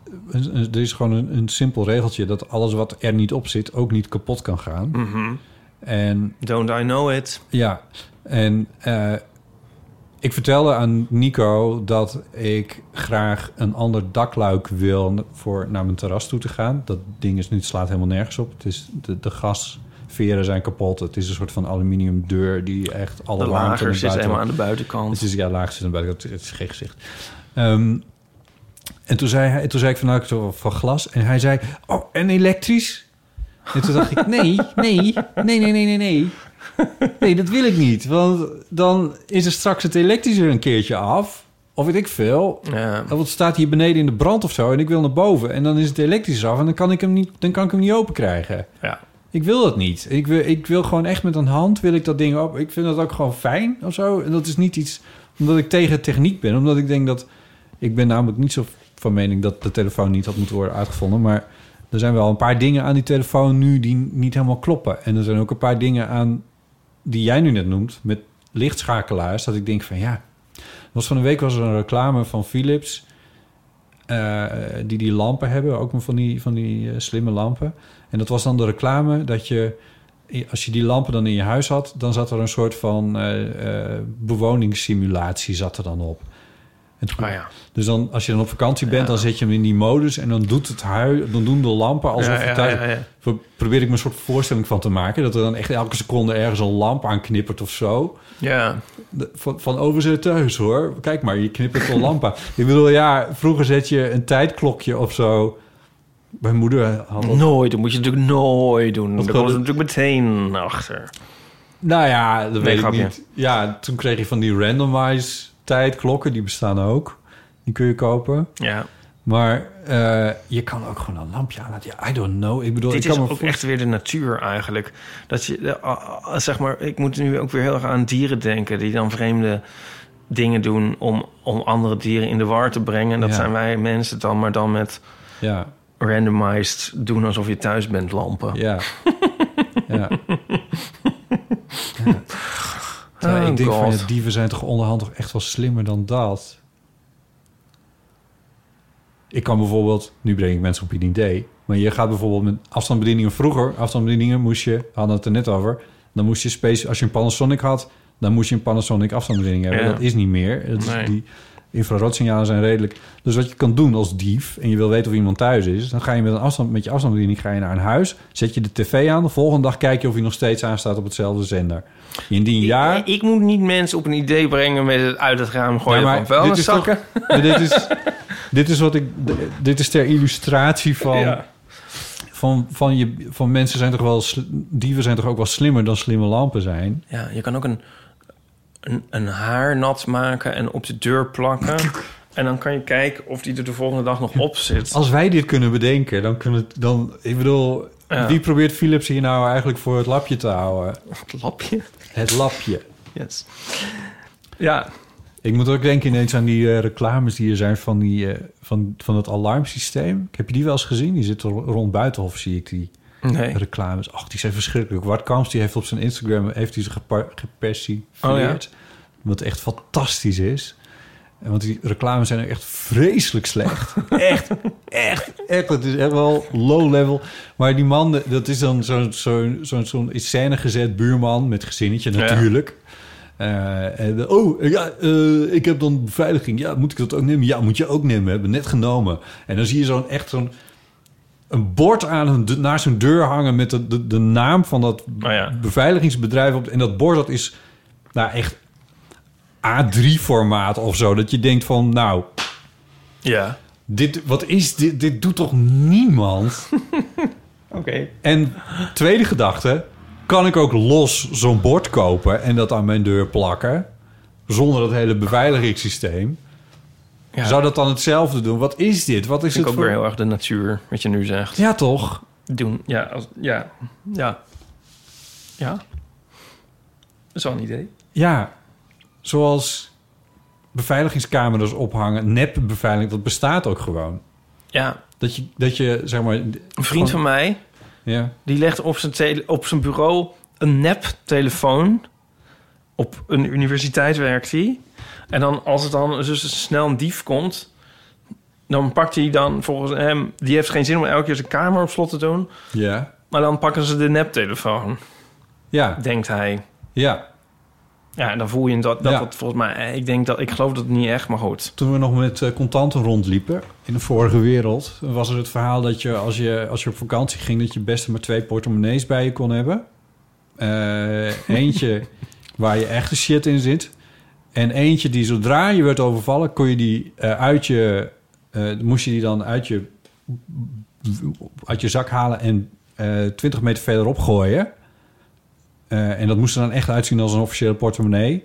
Speaker 1: er is gewoon een, een simpel regeltje dat alles wat er niet op zit ook niet kapot kan gaan.
Speaker 2: Mhm.
Speaker 1: En
Speaker 2: Don't I know it?
Speaker 1: ja, en eh, ik vertelde aan Nico dat ik graag een ander dakluik wil voor naar mijn terras toe te gaan. Dat ding is nu het slaat helemaal nergens op. Het is de, de gasveren zijn kapot. Het is een soort van aluminium deur die echt alle
Speaker 2: De
Speaker 1: warmte
Speaker 2: lager
Speaker 1: naar
Speaker 2: zit helemaal aan de buitenkant.
Speaker 1: het is ja, laag zit aan de buitenkant. Het is geen gezicht. Ehm, en toen zei, hij, toen zei ik van, nou, ik van glas. En hij zei, oh, en elektrisch? En toen dacht ik, nee, nee, nee, nee, nee, nee, nee. Nee, dat wil ik niet. Want dan is er straks het elektrische er een keertje af. Of weet ik veel.
Speaker 2: Ja.
Speaker 1: Het staat hier beneden in de brand of zo. En ik wil naar boven. En dan is het elektrisch af. En dan kan ik hem niet, dan kan ik hem niet open krijgen.
Speaker 2: Ja.
Speaker 1: Ik wil dat niet. Ik wil, ik wil gewoon echt met een hand wil ik dat ding op. Ik vind dat ook gewoon fijn of zo. En dat is niet iets omdat ik tegen techniek ben. Omdat ik denk dat... Ik ben namelijk niet zo van mening dat de telefoon niet had moeten worden uitgevonden. Maar er zijn wel een paar dingen aan die telefoon nu die niet helemaal kloppen. En er zijn ook een paar dingen aan die jij nu net noemt. Met lichtschakelaars. Dat ik denk van ja... Was van een week was er een reclame van Philips... eh, die die lampen hebben, ook van die, van die eh, slimme lampen. En dat was dan de reclame dat je, als je die lampen dan in je huis had, dan zat er een soort van eh, bewoningssimulatie zat er dan op. En toen-
Speaker 2: Ah ja.
Speaker 1: Dus dan, als je dan op vakantie bent,
Speaker 2: Ja.
Speaker 1: dan zet je hem in die modus en dan doet het huis, dan doen de lampen alsof
Speaker 2: Ja,
Speaker 1: het thuis. Probeer ik me een soort voorstelling van te maken dat er dan echt elke seconde ergens een lamp aan knippert of zo.
Speaker 2: Ja.
Speaker 1: De- van, van overzet thuis hoor. Kijk maar, je knippert een lamp aan. Ik bedoel, ja, vroeger zet je een tijdklokje of zo. Mijn moeder had dat.
Speaker 2: Nooit, dat moet je natuurlijk nooit doen.
Speaker 1: Wat
Speaker 2: Daar
Speaker 1: gewoon-
Speaker 2: natuurlijk meteen achter.
Speaker 1: Nou ja, dat weet ik niet. Ja, toen kreeg je van die randomize tijdklokken. Die bestaan ook. Die kun je kopen.
Speaker 2: Ja.
Speaker 1: Maar eh, je kan ook gewoon een lampje aan laten. Ja, I don't know. Ik bedoel,
Speaker 2: Dit
Speaker 1: ik
Speaker 2: is
Speaker 1: kan me
Speaker 2: ook
Speaker 1: voor-
Speaker 2: echt weer de natuur eigenlijk. Dat je, eh, ah, ah, zeg maar, ik moet nu ook weer heel erg aan dieren denken... die dan vreemde dingen doen om, om andere dieren in de war te brengen. Dat
Speaker 1: Ja.
Speaker 2: zijn wij mensen dan, maar dan met
Speaker 1: Ja,
Speaker 2: randomized doen alsof je thuis bent lampen.
Speaker 1: ja. ja. ja. Terwijl
Speaker 2: Oh,
Speaker 1: ik denk van, ja, dieven zijn toch onderhand toch echt wel slimmer dan dat. Ik kan bijvoorbeeld, nu breng ik mensen op een idee, maar je gaat bijvoorbeeld met afstandsbedieningen vroeger, afstandsbedieningen moest je, hadden het er net over, dan moest je speciaal, als je een Panasonic had, dan moest je een Panasonic afstandsbediening hebben.
Speaker 2: Ja.
Speaker 1: Dat is niet meer. Dat is-
Speaker 2: Nee.
Speaker 1: Die infraroodsignalen zijn redelijk. Dus wat je kan doen als dief en je wil weten of iemand thuis is, dan ga je met een afstand met je afstandsbediening ga je naar een huis, zet je de tv aan, de volgende dag kijk je of hij nog steeds aanstaat op hetzelfde zender. Indien ja,
Speaker 2: Ik, ik moet niet mensen op een idee brengen met het uit het raam gooien
Speaker 1: Ja, maar
Speaker 2: van vuilniszakken.
Speaker 1: dit is toch- dit is, dit is wat ik. Dit is ter illustratie van.
Speaker 2: Ja.
Speaker 1: Van, van, je, van mensen zijn toch wel. Dieven zijn toch ook wel slimmer dan slimme lampen zijn.
Speaker 2: Ja, je kan ook een, een, een haar nat maken en op de deur plakken. en dan kan je kijken of die er de volgende dag nog op zit.
Speaker 1: Als wij dit kunnen bedenken, dan kunnen het. Dan, ik bedoel,
Speaker 2: Ja.
Speaker 1: wie probeert Philips hier nou eigenlijk voor het lapje te houden?
Speaker 2: Het lapje.
Speaker 1: Het lapje.
Speaker 2: Yes. Ja,
Speaker 1: Ik moet ook denken ineens aan die eh, reclames die er zijn van, die, eh, van, van het alarmsysteem. Heb je die wel eens gezien? Die zitten rond Buitenhof, zie ik die.
Speaker 2: Nee.
Speaker 1: reclames. Ach, die zijn verschrikkelijk. Wart Kamps die heeft op zijn Instagram heeft hij ze gepersifleerd. Wat echt fantastisch is. Want die reclames zijn echt vreselijk slecht. echt, echt, echt. Het is echt wel low level. Maar die man, dat is dan zo'n zo, zo, zo'n in scène gezet buurman met gezinnetje natuurlijk. Eh, en, oh, ja, eh, ik heb dan beveiliging. Ja, moet ik dat ook nemen? Ja, moet je ook nemen. We hebben net genomen. En dan zie je zo'n echt zo'n een bord aan hun, de- naar zijn deur hangen met de, de, de naam van dat
Speaker 2: Oh ja.
Speaker 1: beveiligingsbedrijf op. En dat bord dat is nou echt A3-formaat of zo. Dat je denkt van, nou,
Speaker 2: Ja.
Speaker 1: dit, wat is dit? Dit doet toch niemand?
Speaker 2: Oké.
Speaker 1: En tweede gedachte, kan ik ook los zo'n bord kopen en dat aan mijn deur plakken? Zonder dat hele beveiligingssysteem.
Speaker 2: Ja.
Speaker 1: Zou dat dan hetzelfde doen? Wat is dit? Wat is
Speaker 2: ik
Speaker 1: het
Speaker 2: ook
Speaker 1: voor...
Speaker 2: weer heel erg de natuur, wat je nu zegt.
Speaker 1: Ja, toch?
Speaker 2: Doen. Ja, als, ja. Ja. Ja. Dat is wel een idee.
Speaker 1: Ja, zoals beveiligingscamera's ophangen. Nep-beveiliging, dat bestaat ook gewoon.
Speaker 2: Ja.
Speaker 1: Dat je, dat je zeg maar...
Speaker 2: Een vriend van mij,
Speaker 1: Ja,
Speaker 2: die legt op zijn, tele- op zijn bureau een nep-telefoon. Op een universiteit werkt hij. En dan, als het dan dus snel een dief komt... dan pakt hij dan volgens hem... die heeft geen zin om elke keer zijn kamer op slot te doen...
Speaker 1: ja,
Speaker 2: maar dan pakken ze de neptelefoon,
Speaker 1: ja,
Speaker 2: denkt hij.
Speaker 1: ja.
Speaker 2: Ja, en dan voel je dat, dat
Speaker 1: Ja.
Speaker 2: volgens mij... Ik denk dat... Ik geloof dat het niet echt, maar goed.
Speaker 1: Toen we nog met eh, contanten rondliepen in de vorige wereld... was er het verhaal dat je als, je als je op vakantie ging... dat je best maar twee portemonnees bij je kon hebben. Eh, eentje waar je echte shit in zit. En eentje die zodra je werd overvallen... kon je die eh, uit je... eh, moest je die dan uit je, uit je zak halen en... eh 20 meter verderop gooien. Eh, en dat moest er dan echt uitzien als een officiële portemonnee.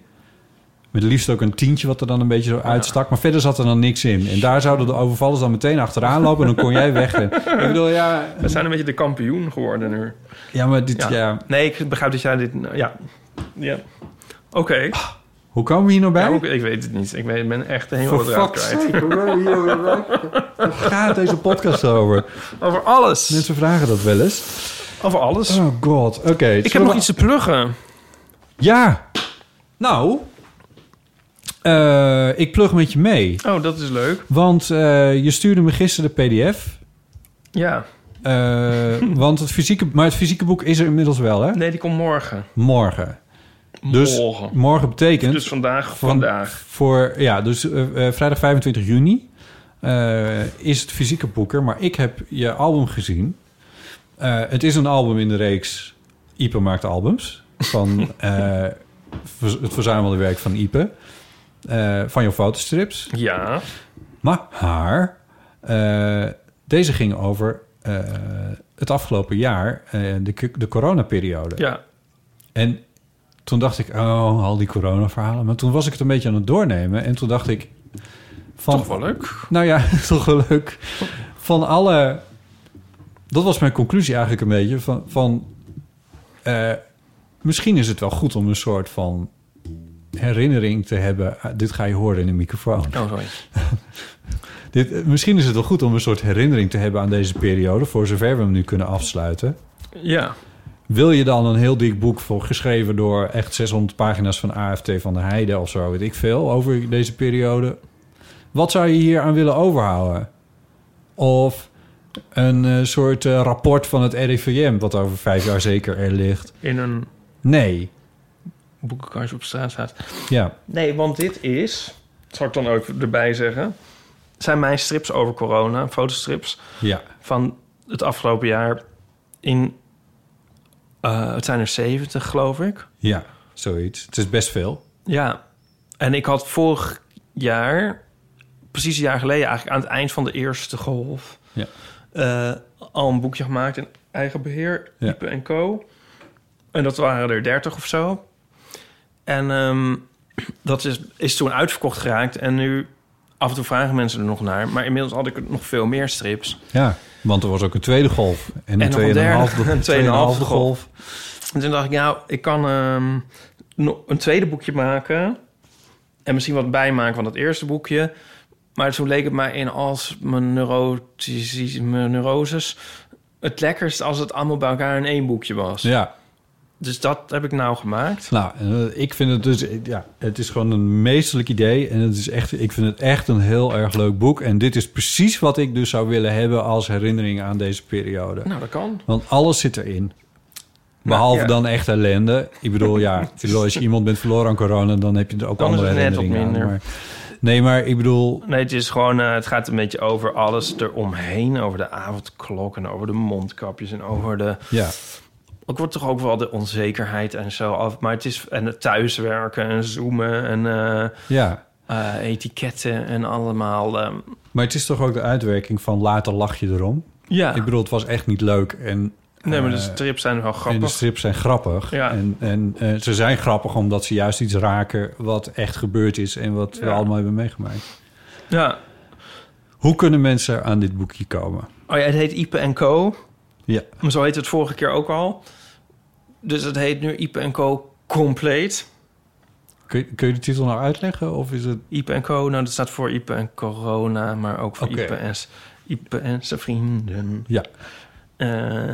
Speaker 1: Met liefst ook een tientje wat er dan een beetje zo uitstak. Maar verder zat er dan niks in. En daar zouden de overvallers dan meteen achteraan lopen... en dan kon jij weg. ik bedoel, ja...
Speaker 2: We zijn een beetje de kampioen geworden nu.
Speaker 1: Ja, maar dit... Ja.
Speaker 2: Nee, ik begrijp dat jij dit... Ja. Ja. Oké.
Speaker 1: Hoe komen we hier nou bij?
Speaker 2: Ja, ook- ik weet het niet. Ik ben echt helemaal draad kwijt.
Speaker 1: sake? Waar gaat deze podcast over?
Speaker 2: Over alles.
Speaker 1: Mensen vragen dat wel eens.
Speaker 2: Over alles.
Speaker 1: Oh god, oké.
Speaker 2: ik heb nog iets te pluggen.
Speaker 1: Ja. Nou, eh, ik plug met je mee.
Speaker 2: Oh, dat is leuk.
Speaker 1: Want eh, je stuurde me gisteren de pdf.
Speaker 2: Ja.
Speaker 1: Eh, want het fysieke, maar het fysieke boek is er inmiddels wel, hè?
Speaker 2: Nee, die komt morgen.
Speaker 1: Morgen. Dus
Speaker 2: Morgen.
Speaker 1: morgen betekent...
Speaker 2: Dus vandaag,
Speaker 1: van-
Speaker 2: vandaag.
Speaker 1: Voor, ja, dus eh, eh, vrijdag 25 juni eh, is het fysieke boek er. Maar ik heb je album gezien. Het is een album in de reeks Ipe maakt albums. Van het verzamelde werk van Ipe. van jouw fotostrips.
Speaker 2: Ja.
Speaker 1: Maar haar... deze ging over het afgelopen jaar, de, de coronaperiode.
Speaker 2: Ja.
Speaker 1: En toen dacht ik, oh, al die corona-verhalen. Maar toen was ik het een beetje aan het doornemen. En toen dacht ik... Van,
Speaker 2: Toch wel leuk.
Speaker 1: Nou ja, toch wel leuk. Van alle... Dat was mijn conclusie eigenlijk een beetje. Van, van eh, misschien is het wel goed om een soort van herinnering te hebben. Ah, dit ga je horen in de microfoon.
Speaker 2: Oh, sorry.
Speaker 1: Dit, eh, misschien is het wel goed om een soort herinnering te hebben aan deze periode... voor zover we hem nu kunnen afsluiten.
Speaker 2: Ja.
Speaker 1: Wil je dan een heel dik boek voor geschreven door echt 600 pagina's van AFT van der Heide of zo, weet ik veel, over deze periode? Wat zou je hier aan willen overhouden? Of een eh, soort eh, rapport van het RIVM, wat over vijf jaar zeker er ligt?
Speaker 2: In een
Speaker 1: Nee.
Speaker 2: boekenkastje op straat staat.
Speaker 1: Ja.
Speaker 2: Nee, want dit is... Zal ik dan ook erbij zeggen... zijn mijn strips over corona, fotostrips...
Speaker 1: Ja.
Speaker 2: van het afgelopen jaar in... eh, het zijn er 70, geloof ik.
Speaker 1: Ja, zoiets. Het is best veel.
Speaker 2: Ja, en ik had vorig jaar, precies een jaar geleden, eigenlijk aan het eind van de eerste golf,
Speaker 1: Ja.
Speaker 2: eh, al een boekje gemaakt in eigen beheer,
Speaker 1: Ja.
Speaker 2: Ipe en Co. En dat waren er 30 of zo. En ehm, dat is, is toen uitverkocht geraakt. En nu af en toe vragen mensen er nog naar. Maar inmiddels had ik nog veel meer strips.
Speaker 1: Ja, want er was ook een tweede golf. En een
Speaker 2: En een
Speaker 1: tweeënhalve golf.
Speaker 2: En toen dacht ik, nou, ik kan nog een tweede boekje maken. En misschien wat bijmaken van dat eerste boekje. Maar toen leek het mij in als mijn, neurotisch, mijn neuroses... het lekkerst als het allemaal bij elkaar in één boekje was.
Speaker 1: Ja.
Speaker 2: Dus dat heb ik nou gemaakt.
Speaker 1: Nou, eh, ik vind het dus, ja, het is gewoon een meesterlijk idee. En het is echt, ik vind het echt een heel erg leuk boek. En dit is precies wat ik dus zou willen hebben als herinnering aan deze periode.
Speaker 2: Nou, dat kan.
Speaker 1: Want alles zit erin. Behalve
Speaker 2: ja.
Speaker 1: dan echt ellende. Ik bedoel, ja, ik bedoel, als je iemand bent verloren aan corona, dan heb je er ook
Speaker 2: Dan
Speaker 1: andere
Speaker 2: het net wat
Speaker 1: herinneringen aan.
Speaker 2: minder.
Speaker 1: Maar, nee, maar ik bedoel,
Speaker 2: Nee, het is gewoon... eh, het gaat een beetje over alles eromheen. Over de avondklok en over de mondkapjes en over de...
Speaker 1: ja,
Speaker 2: Ik word toch ook wel de onzekerheid en zo af. Maar het is en het thuiswerken en zoomen en eh,
Speaker 1: ja.
Speaker 2: eh, etiketten en allemaal. ehm,
Speaker 1: Maar het is toch ook de uitwerking van later lach je erom.
Speaker 2: ja,
Speaker 1: Ik bedoel, het was echt niet leuk. En,
Speaker 2: nee, maar de
Speaker 1: eh,
Speaker 2: strips zijn wel
Speaker 1: En de
Speaker 2: grappig.
Speaker 1: strips zijn grappig.
Speaker 2: Ja.
Speaker 1: En, en ze zijn grappig omdat ze juist iets raken wat echt gebeurd is en wat we allemaal hebben meegemaakt.
Speaker 2: Ja.
Speaker 1: Hoe kunnen mensen aan dit boekje komen?
Speaker 2: Oh ja, het heet Ipe en Co.
Speaker 1: Ja.
Speaker 2: Maar zo heet het vorige keer ook al. Dus het heet nu Ipe en Co. Compleet.
Speaker 1: Kun je, kun je de titel nou uitleggen? Of is het...
Speaker 2: Ipe en Co. Nou, dat staat voor Ipe en Corona, maar ook voor. Ipe en, en zijn vrienden.
Speaker 1: Ja.
Speaker 2: Eh,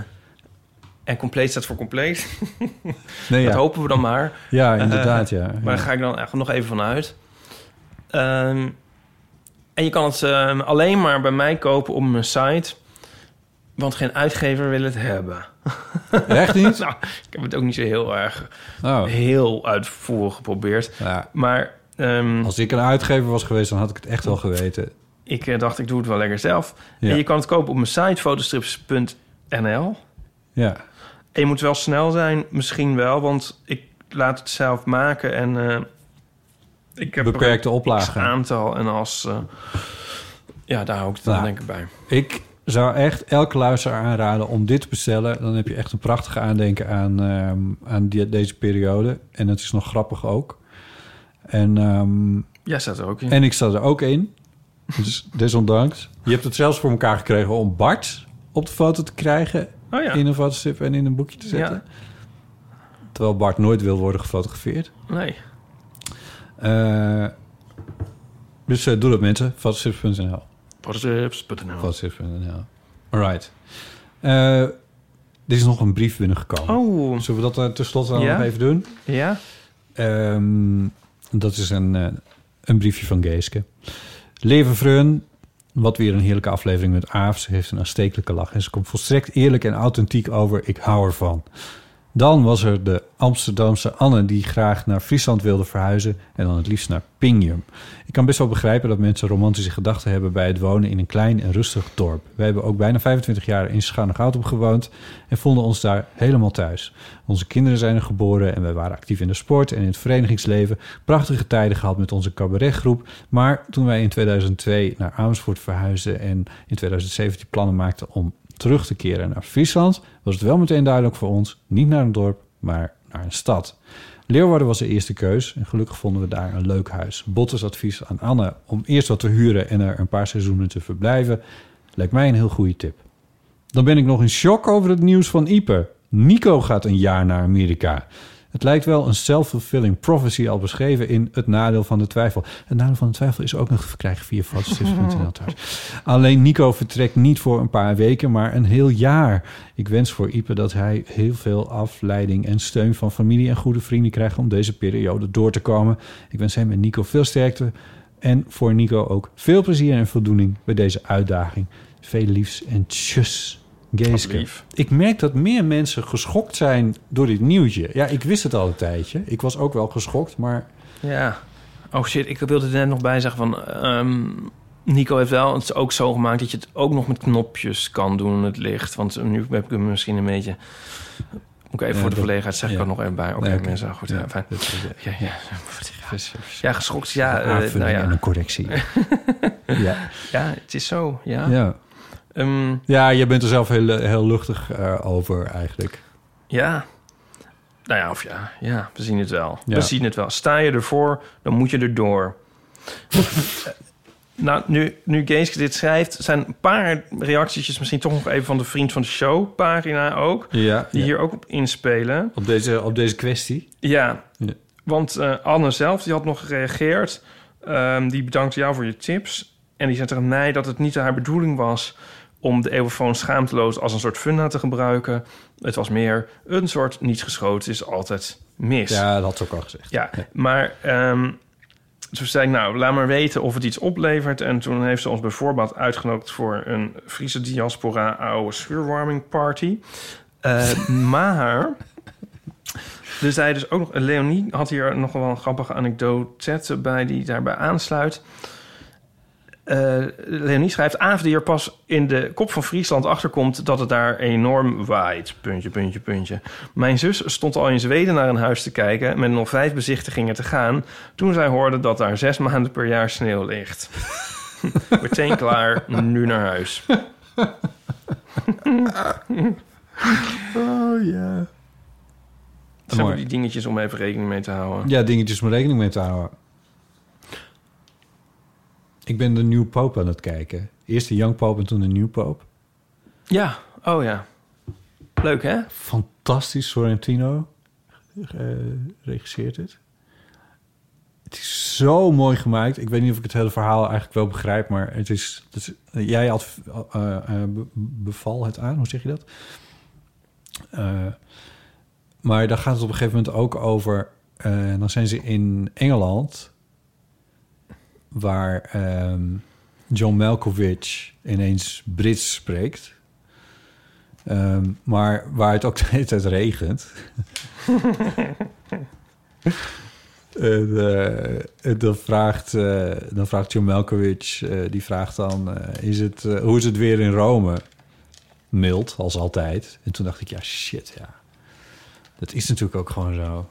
Speaker 2: en compleet staat voor compleet.
Speaker 1: Nee,
Speaker 2: Dat
Speaker 1: ja.
Speaker 2: hopen we dan maar.
Speaker 1: ja, inderdaad,
Speaker 2: Eh,
Speaker 1: ja.
Speaker 2: Maar daar ga ik dan echt nog even van uit. Ehm, en je kan het ehm, alleen maar bij mij kopen op mijn site. Want geen uitgever wil het hebben.
Speaker 1: Echt niet?
Speaker 2: nou, ik heb het ook niet zo heel erg
Speaker 1: Oh.
Speaker 2: heel uitvoerig geprobeerd.
Speaker 1: Ja.
Speaker 2: Maar ehm,
Speaker 1: Als ik een uitgever was geweest, dan had ik het echt wel geweten.
Speaker 2: ik eh, dacht, ik doe het wel lekker zelf.
Speaker 1: Ja.
Speaker 2: En je kan het kopen op mijn site fotostrips.nl.
Speaker 1: Ja.
Speaker 2: En je moet wel snel zijn, misschien wel, want ik laat het zelf maken en eh, ik heb er
Speaker 1: Beperkte oplagen.
Speaker 2: aantal en als eh, ja, daar hou ik het dan
Speaker 1: Nou.
Speaker 2: denk ik bij.
Speaker 1: Ik zou echt elke luisteraar aanraden om dit te bestellen. Dan heb je echt een prachtige aandenken aan, ehm, aan die, deze periode. En het is nog grappig ook. En,
Speaker 2: Jij staat er ook in.
Speaker 1: en ik sta er ook in. Dus desondanks. Je hebt het zelfs voor elkaar gekregen om Bart op de foto te krijgen.
Speaker 2: Oh ja.
Speaker 1: In een fotostrip en in een boekje te zetten. Terwijl Bart nooit wil worden gefotografeerd.
Speaker 2: Nee.
Speaker 1: Eh, dus eh, doe dat mensen. Fotostrips.nl
Speaker 2: Fotostrips.nl
Speaker 1: Fotostrips.nl Alright. Eh, er is nog een brief binnengekomen.
Speaker 2: Oh.
Speaker 1: Zullen we dat uh, tenslotte dan
Speaker 2: Ja?
Speaker 1: nog even doen?
Speaker 2: Ja?
Speaker 1: Ehm, dat is een, eh, een briefje van Geeske. Leven Vreun, wat weer een heerlijke aflevering met Aaf. Ze heeft een aanstekelijke lach en ze komt volstrekt eerlijk en authentiek over. Ik hou ervan. Dan was er de Amsterdamse Anne die graag naar Friesland wilde verhuizen en dan het liefst naar Pingjum. Ik kan best wel begrijpen dat mensen romantische gedachten hebben bij het wonen in een klein en rustig dorp. Wij hebben ook bijna 25 jaar in Scharnegoud gewoond en vonden ons daar helemaal thuis. Onze kinderen zijn er geboren en wij waren actief in de sport en in het verenigingsleven. Prachtige tijden gehad met onze cabaretgroep. Maar toen wij in 2002 naar Amersfoort verhuisden en in 2017 plannen maakten om terug te keren naar Friesland, was het wel meteen duidelijk voor ons: niet naar een dorp, maar naar een stad. Leeuwarden was de eerste keus en gelukkig vonden we daar een leuk huis. Bottes advies aan Anne om eerst wat te huren en er een paar seizoenen te verblijven lijkt mij een heel goede tip. Dan ben ik nog in shock over het nieuws van Ipe. Nico gaat een jaar naar Amerika. Het lijkt wel een self-fulfilling prophecy al beschreven in Het Nadeel van de Twijfel. Het Nadeel van de Twijfel is ook nog te verkrijgen via fotostrips.nl trouwens. Alleen Nico vertrekt niet voor een paar weken, maar een heel jaar. Ik wens voor Ipe dat hij heel veel afleiding en steun van familie en goede vrienden krijgt om deze periode door te komen. Ik wens hem en Nico veel sterkte. En voor Nico ook veel plezier en voldoening bij deze uitdaging. Veel liefs en tjus. Geeske. Ik merk dat meer mensen geschokt zijn door dit nieuwtje. Ja, ik wist het al een tijdje. Ik was ook wel geschokt, maar...
Speaker 2: Ja. Oh shit, ik wilde er net nog bij zeggen van... ehm, Nico heeft wel het ook zo gemaakt dat je het ook nog met knopjes kan doen, het licht. Want nu heb ik hem misschien een beetje... Moet ik even
Speaker 1: Ja,
Speaker 2: voor de verlegenheid zeg ik er nog even bij. Oké,
Speaker 1: Nee, oké.
Speaker 2: mensen, goed,
Speaker 1: Ja,
Speaker 2: ja, fijn.
Speaker 1: is-
Speaker 2: Ja, ja. Ja, geschokt, ja.
Speaker 1: Een
Speaker 2: eh, nou ja.
Speaker 1: en een correctie. ja.
Speaker 2: Ja, het is zo, ja.
Speaker 1: Ja.
Speaker 2: Ehm,
Speaker 1: ja, je bent er zelf heel, heel luchtig eh, over eigenlijk.
Speaker 2: Ja. Nou ja, of ja, ja, we zien het wel.
Speaker 1: Ja.
Speaker 2: We zien het wel. Sta je ervoor, dan moet je erdoor. nou, nu, nu Geeske dit schrijft, zijn een paar reacties misschien toch nog even van de Vriend van de Show pagina ook.
Speaker 1: Ja,
Speaker 2: Die
Speaker 1: ja.
Speaker 2: hier ook op inspelen.
Speaker 1: Op deze, op deze kwestie.
Speaker 2: Ja, want eh, Anne zelf die had nog gereageerd. Ehm, die bedankt jou voor je tips. En die zei tegen mij dat het niet haar bedoeling was... om de eeuwenfoon schaamteloos als een soort funda te gebruiken. Het was meer een soort niets geschoten is altijd mis.
Speaker 1: Ja, dat had ze ook al gezegd.
Speaker 2: Ja, maar ehm, toen zei ik, nou, laat maar weten of het iets oplevert. En toen heeft ze ons bijvoorbeeld uitgenodigd voor een Friese diaspora oude schuurwarming party. Eh, maar, er zei dus ook nog, Leonie had hier nog wel een grappige anekdote bij die daarbij aansluit. Eh, Leonie schrijft... Aaf die er pas in de kop van Friesland achterkomt... dat het daar enorm waait. Puntje, puntje, puntje. Mijn zus stond al in Zweden naar een huis te kijken... met nog vijf bezichtigingen te gaan... toen zij hoorde dat daar zes maanden per jaar sneeuw ligt. Meteen klaar, nu naar huis.
Speaker 1: Oh ja.
Speaker 2: Dat zijn die dingetjes om even rekening mee te houden.
Speaker 1: Ja, dingetjes om rekening mee te houden. Ik ben de New Pope aan het kijken. Eerst de Young Pope en toen de New Pope.
Speaker 2: Ja, oh ja. Leuk, hè?
Speaker 1: Fantastisch, Sorrentino eh, regisseert het. Het is zo mooi gemaakt. Ik weet niet of ik het hele verhaal eigenlijk wel begrijp, maar het is... Het is jij had eh, eh, be- beval het aan, hoe zeg je dat? Eh, maar daar gaat het op een gegeven moment ook over... eh, dan zijn ze in Engeland... waar ehm, John Malkovich ineens Brits spreekt... Ehm, maar waar het ook de hele tijd regent. en, eh, en dan, vraagt, eh, dan vraagt John Malkovich, eh, die vraagt dan... is het, hoe is het weer in Rome? Mild, als altijd. En toen dacht ik, ja, shit, ja. Dat is natuurlijk ook gewoon zo.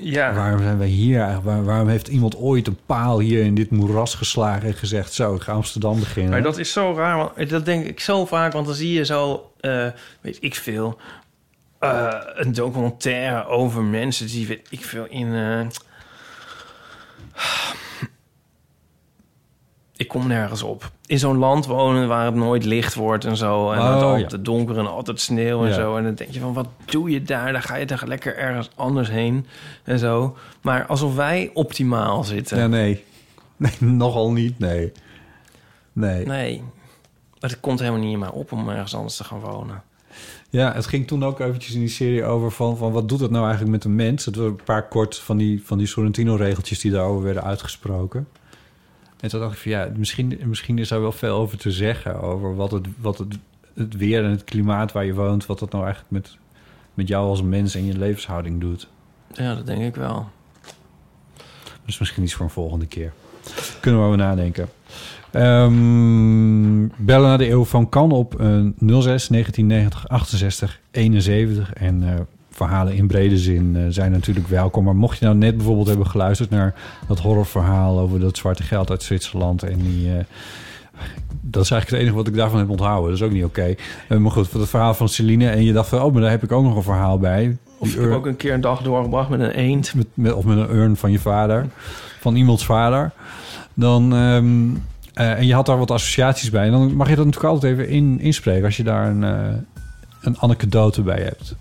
Speaker 2: Ja.
Speaker 1: Waarom zijn wij hier? Waar- waarom heeft iemand ooit een paal hier in dit moeras geslagen en gezegd... zo, ik ga Amsterdam beginnen?
Speaker 2: Maar dat is zo raar, want dat denk ik zo vaak, want dan zie je zo, eh, weet ik veel, eh, een documentaire over mensen die, weet ik veel, in. eh, ik kom nergens op. In zo'n land wonen waar het nooit licht wordt en zo. En
Speaker 1: Oh,
Speaker 2: het
Speaker 1: ja.
Speaker 2: altijd donker en altijd sneeuw en
Speaker 1: Ja.
Speaker 2: zo. En dan denk je van, wat doe je daar? Dan ga je toch lekker ergens anders heen en zo. Maar alsof wij optimaal zitten.
Speaker 1: Ja, nee. Nee, nogal niet, nee. Nee.
Speaker 2: Nee, maar het komt helemaal niet in mij op om ergens anders te gaan wonen.
Speaker 1: Ja, het ging toen ook eventjes in die serie over van, van wat doet het nou eigenlijk met een mens? Het waren een paar kort van die, van die Sorrentino-regeltjes die daarover werden uitgesproken. En toen dacht ik van ja, misschien, misschien is daar wel veel over te zeggen. Over wat het, wat het, het weer en het klimaat waar je woont, wat dat nou eigenlijk met, met jou als mens en je levenshouding doet.
Speaker 2: Ja, dat denk ik wel.
Speaker 1: Dus misschien iets voor een volgende keer. Kunnen we over nadenken. Ehm, bellen naar de eeuw van kan op eh, 06 1990 68 71. En eh, verhalen in brede zin eh, zijn natuurlijk welkom. Maar mocht je nou net bijvoorbeeld hebben geluisterd naar dat horrorverhaal over dat zwarte geld uit Zwitserland en die. eh, dat is eigenlijk het enige wat ik daarvan heb onthouden. Dat is ook niet oké. Eh, maar goed, voor het verhaal van Celine. En je dacht van, oh, maar daar heb ik ook nog een verhaal bij.
Speaker 2: Of
Speaker 1: Die
Speaker 2: ik heb
Speaker 1: ur-
Speaker 2: ook een keer een dag doorgebracht met een eend.
Speaker 1: met, met, of met een urn van je vader, van iemands vader, dan, ehm, eh, en je had daar wat associaties bij, dan mag je dat natuurlijk altijd even in, inspreken als je daar een, een anekdote bij hebt.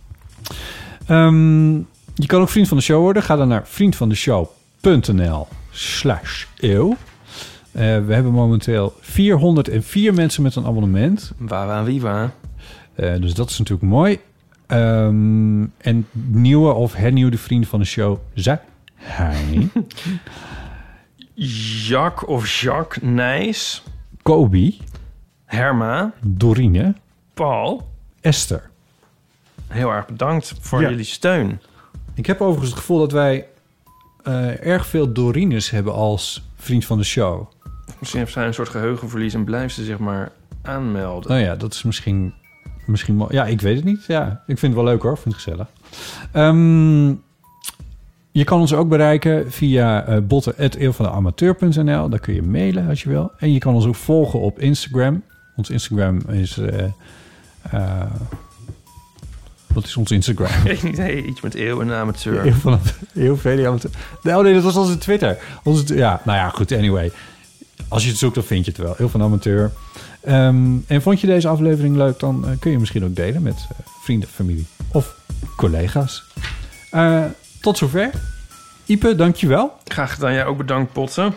Speaker 1: Ehm, je kan ook vriend van de show worden. Ga dan naar vriendvandeshow.nl slash eeuw. Eh, we hebben momenteel 404 mensen met een abonnement.
Speaker 2: Waar, waar, wie, waar?
Speaker 1: Eh, dus dat is natuurlijk mooi. Ehm, en nieuwe of hernieuwde vrienden van de show zijn hij,
Speaker 2: Jacques of Jacques Nijs.
Speaker 1: Kobe,
Speaker 2: Herma.
Speaker 1: Dorine,
Speaker 2: Paul.
Speaker 1: Esther.
Speaker 2: Heel erg bedankt voor
Speaker 1: Ja.
Speaker 2: jullie steun.
Speaker 1: Ik heb overigens het gevoel dat wij eh, erg veel Dorines hebben als vriend van de show.
Speaker 2: Misschien heeft zij een soort geheugenverlies en blijft ze zich maar aanmelden.
Speaker 1: Nou ja, dat is misschien... misschien ja, ik weet het niet. Ja, ik vind het wel leuk hoor. Ik vind het gezellig. Ehm, je kan ons ook bereiken via uh, botten.eeuwvandeamateur.nl. Daar kun je mailen als je wil. En je kan ons ook volgen op Instagram. Ons Instagram is... eh, wat is ons Instagram?
Speaker 2: Ik niet, hey, iets met eeuw en amateur.
Speaker 1: Eeuw van Eeuw VD amateur. Nee, oh nee, dat was onze Twitter. Onze, ja, nou ja, goed. Anyway. Als je het zoekt, dan vind je het wel. Heel van amateur. Ehm, en vond je deze aflevering leuk, dan eh, kun je misschien ook delen met eh, vrienden, familie of collega's. Eh, tot zover. Ipe, dankjewel.
Speaker 2: Graag gedaan. Jij ook bedankt, Potten.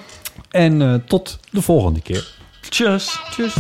Speaker 1: En tot de volgende keer.
Speaker 2: Tjus.
Speaker 1: Tjus.